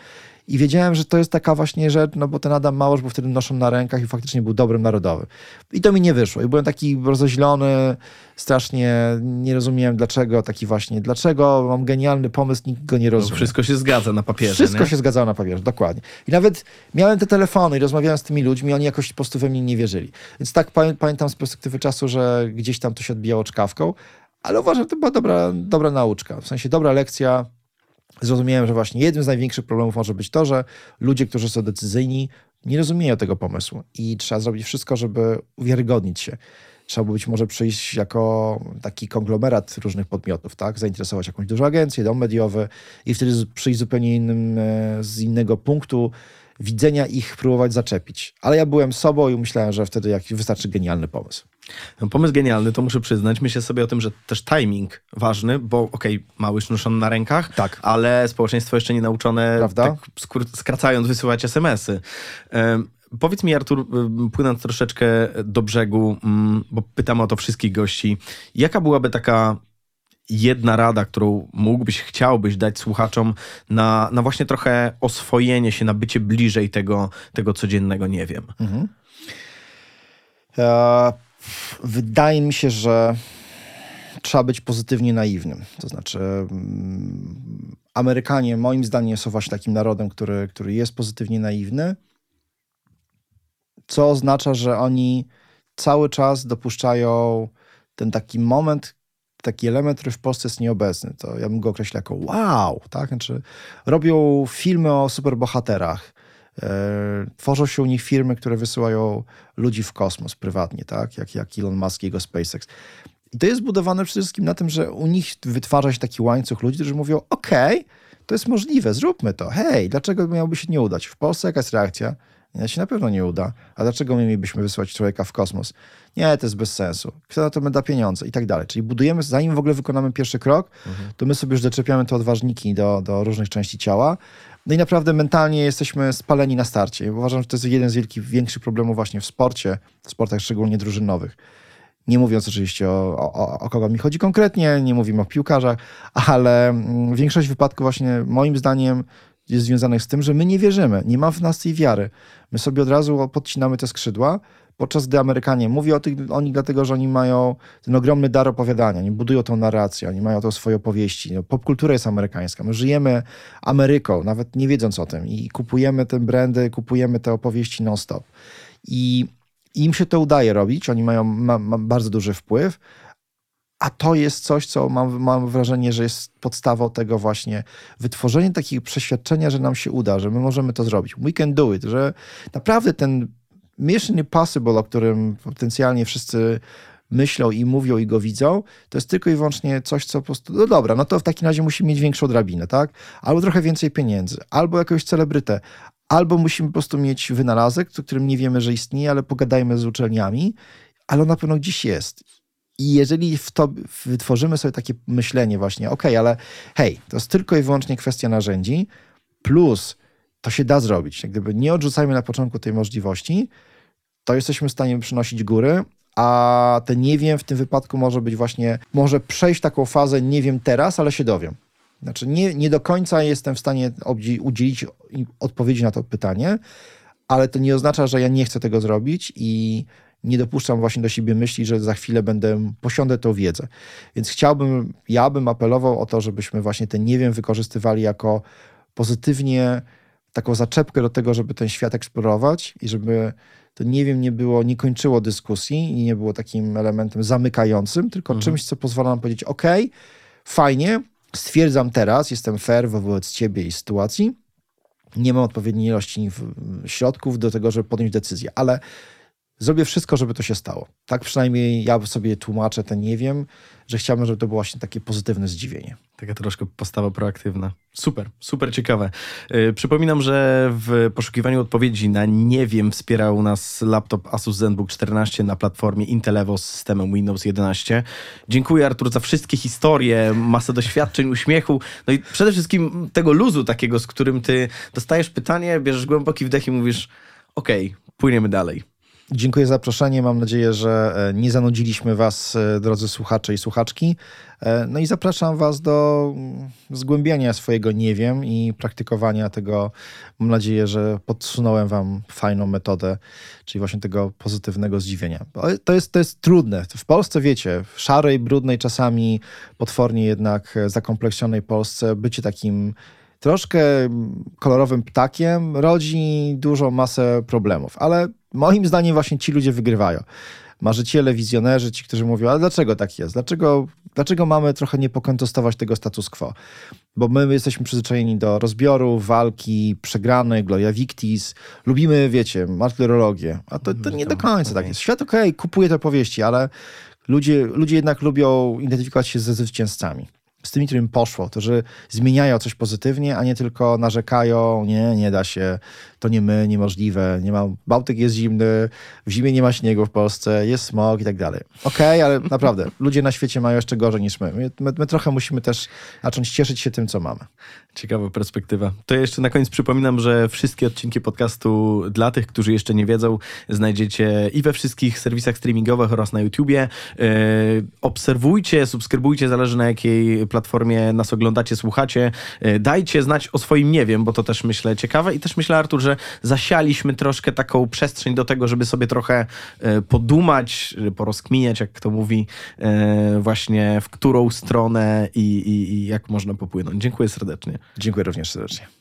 I wiedziałem, że to jest taka właśnie rzecz, no bo ten Adam Małosz był wtedy noszą na rękach i faktycznie był dobrym narodowym. I to mi nie wyszło. I byłem taki rozoźlony, strasznie nie rozumiałem dlaczego, taki właśnie, dlaczego mam genialny pomysł, nikt go nie rozumie. No, wszystko się zgadza na papierze. Wszystko nie? się zgadzało na papierze, dokładnie. I nawet miałem te telefony i rozmawiałem z tymi ludźmi, oni jakoś po prostu we mnie nie wierzyli. Więc tak pamiętam z perspektywy czasu, że gdzieś tam to się odbijało czkawką, ale uważam, że to była dobra, dobra nauczka. W sensie dobra lekcja, zrozumiałem, że właśnie jednym z największych problemów może być to, że ludzie, którzy są decyzyjni, nie rozumieją tego pomysłu i trzeba zrobić wszystko, żeby uwiarygodnić się. Trzeba by być może przyjść jako taki konglomerat różnych podmiotów, tak? Zainteresować jakąś dużą agencję, dom mediowy i wtedy przyjść zupełnie innym, e, z innego punktu widzenia ich próbować zaczepić. Ale ja byłem sobą i myślałem, że wtedy jak wystarczy genialny pomysł. No, pomysł genialny, to muszę przyznać. Myślę sobie o tym, że też timing ważny, bo okej, okay, mały noszony na rękach, tak. ale społeczeństwo jeszcze nie nauczone, Prawda? tak skracając, wysyłać SMS-y. Um, Powiedz mi, Artur, płynąc troszeczkę do brzegu, mm, bo pytam o to wszystkich gości, jaka byłaby taka jedna rada, którą mógłbyś, chciałbyś dać słuchaczom na, na właśnie trochę oswojenie się, na bycie bliżej tego, tego codziennego nie wiem? Mhm. E, wydaje mi się, że trzeba być pozytywnie naiwnym. To znaczy, mm, Amerykanie, moim zdaniem, są właśnie takim narodem, który, który jest pozytywnie naiwny, co oznacza, że oni cały czas dopuszczają ten taki moment, taki element, który w Polsce jest nieobecny. To ja bym go określił jako wow, tak? Znaczy, robią filmy o superbohaterach, E, tworzą się u nich firmy, które wysyłają ludzi w kosmos prywatnie, tak? Jak, jak Elon Musk i jego SpaceX. I to jest budowane przede wszystkim na tym, że u nich wytwarza się taki łańcuch ludzi, którzy mówią: OK, to jest możliwe, zróbmy to. Hej, dlaczego miałoby się nie udać? W Polsce jakaś reakcja? Się na pewno nie uda. A dlaczego my mielibyśmy wysłać człowieka w kosmos? Nie, to jest bez sensu. Kto na to da pieniądze i tak dalej. Czyli budujemy, zanim w ogóle wykonamy pierwszy krok, mhm. to my sobie już doczepiamy te odważniki do, do różnych części ciała no i naprawdę mentalnie jesteśmy spaleni na starcie. Uważam, że to jest jeden z wielkich, większych problemów właśnie w sporcie, w sportach szczególnie drużynowych. Nie mówiąc oczywiście o, o, o kogo mi chodzi konkretnie, nie mówimy o piłkarzach, ale mm, większość wypadków właśnie moim zdaniem jest związanych z tym, że my nie wierzymy, nie ma w nas tej wiary. My sobie od razu podcinamy te skrzydła, podczas gdy Amerykanie, mówię o, tych, o nich dlatego, że oni mają ten ogromny dar opowiadania, oni budują tą narrację, oni mają to swoje opowieści. No, popkultura jest amerykańska, my żyjemy Ameryką, nawet nie wiedząc o tym i kupujemy te brandy, kupujemy te opowieści non-stop. I im się to udaje robić, oni mają ma, ma bardzo duży wpływ, a to jest coś, co mam, mam wrażenie, że jest podstawą tego właśnie wytworzenie takiego przeświadczenia, że nam się uda, że my możemy to zrobić. We can do it, że naprawdę ten Mission Impossible, o którym potencjalnie wszyscy myślą i mówią i go widzą, to jest tylko i wyłącznie coś, co po prostu, no dobra, no to w takim razie musimy mieć większą drabinę, tak? Albo trochę więcej pieniędzy, albo jakąś celebrytę, albo musimy po prostu mieć wynalazek, o którym nie wiemy, że istnieje, ale pogadajmy z uczelniami, ale on na pewno gdzieś jest. I jeżeli w to wytworzymy sobie takie myślenie właśnie, ok, ale hej, to jest tylko i wyłącznie kwestia narzędzi, plus to się da zrobić. Jak gdyby nie odrzucajmy na początku tej możliwości, to jesteśmy w stanie przynosić góry, a te nie wiem w tym wypadku może być właśnie, może przejść taką fazę nie wiem teraz, ale się dowiem. Znaczy nie, nie do końca jestem w stanie udzielić odpowiedzi na to pytanie, ale to nie oznacza, że ja nie chcę tego zrobić i nie dopuszczam właśnie do siebie myśli, że za chwilę będę, posiądę tą wiedzę. Więc chciałbym, ja bym apelował o to, żebyśmy właśnie ten nie wiem wykorzystywali jako pozytywnie taką zaczepkę do tego, żeby ten świat eksplorować i żeby to nie wiem, nie było, nie kończyło dyskusji i nie było takim elementem zamykającym, tylko mhm. czymś, co pozwala nam powiedzieć, ok, fajnie, stwierdzam teraz, jestem fair wobec ciebie i sytuacji, nie mam odpowiedniej ilości środków do tego, żeby podjąć decyzję, ale zrobię wszystko, żeby to się stało. Tak przynajmniej ja sobie tłumaczę ten nie wiem, że chciałbym, żeby to było właśnie takie pozytywne zdziwienie. Taka troszkę postawa proaktywna. Super, super ciekawe. Yy, przypominam, że w poszukiwaniu odpowiedzi na nie wiem wspierał nas laptop Asus ZenBook 14 na platformie Intel Evo z systemem Windows 11. Dziękuję Artur za wszystkie historie, masę doświadczeń, uśmiechu, no i przede wszystkim tego luzu takiego, z którym ty dostajesz pytanie, bierzesz głęboki wdech i mówisz okej, okay, płyniemy dalej. Dziękuję za zaproszenie. Mam nadzieję, że e, nie zanudziliśmy Was, e, drodzy słuchacze i słuchaczki. E, no i zapraszam Was do mm, zgłębiania swojego nie wiem i praktykowania tego. Mam nadzieję, że podsunąłem Wam fajną metodę, czyli właśnie tego pozytywnego zdziwienia. To jest, to jest trudne. W Polsce, wiecie, w szarej, brudnej, czasami potwornie jednak zakompleksionej Polsce, bycie takim troszkę kolorowym ptakiem rodzi dużą masę problemów, ale moim zdaniem właśnie ci ludzie wygrywają. Marzyciele, wizjonerzy, ci, którzy mówią, ale dlaczego tak jest? Dlaczego, dlaczego mamy trochę nie pokontestować tego status quo? Bo my jesteśmy przyzwyczajeni do rozbioru, walki, przegranej, gloria victis. Lubimy, wiecie, martyrologię. A to, to nie do końca tak jest. Świat okej, okay, kupuje te powieści, ale ludzie, ludzie jednak lubią identyfikować się ze zwycięzcami z tymi, którym poszło, że zmieniają coś pozytywnie, a nie tylko narzekają, nie, nie da się, to nie my, niemożliwe, nie ma, Bałtyk jest zimny, w zimie nie ma śniegu w Polsce, jest smog i tak dalej. Okej, okay, ale naprawdę, ludzie na świecie mają jeszcze gorzej niż my. My, my. my, trochę musimy też zacząć cieszyć się tym, co mamy. Ciekawa perspektywa. To jeszcze na koniec przypominam, że wszystkie odcinki podcastu dla tych, którzy jeszcze nie wiedzą, znajdziecie i we wszystkich serwisach streamingowych oraz na YouTubie. Yy, obserwujcie, subskrybujcie, zależy na jakiej platformie nas oglądacie, słuchacie. Yy, dajcie znać o swoim nie wiem, bo to też myślę ciekawe i też myślę, Artur, że zasialiśmy troszkę taką przestrzeń do tego, żeby sobie trochę yy, podumać, porozkminiać, jak kto mówi, właśnie w którą stronę i, i, i jak można popłynąć. Dziękuję serdecznie. Dziękuję również serdecznie.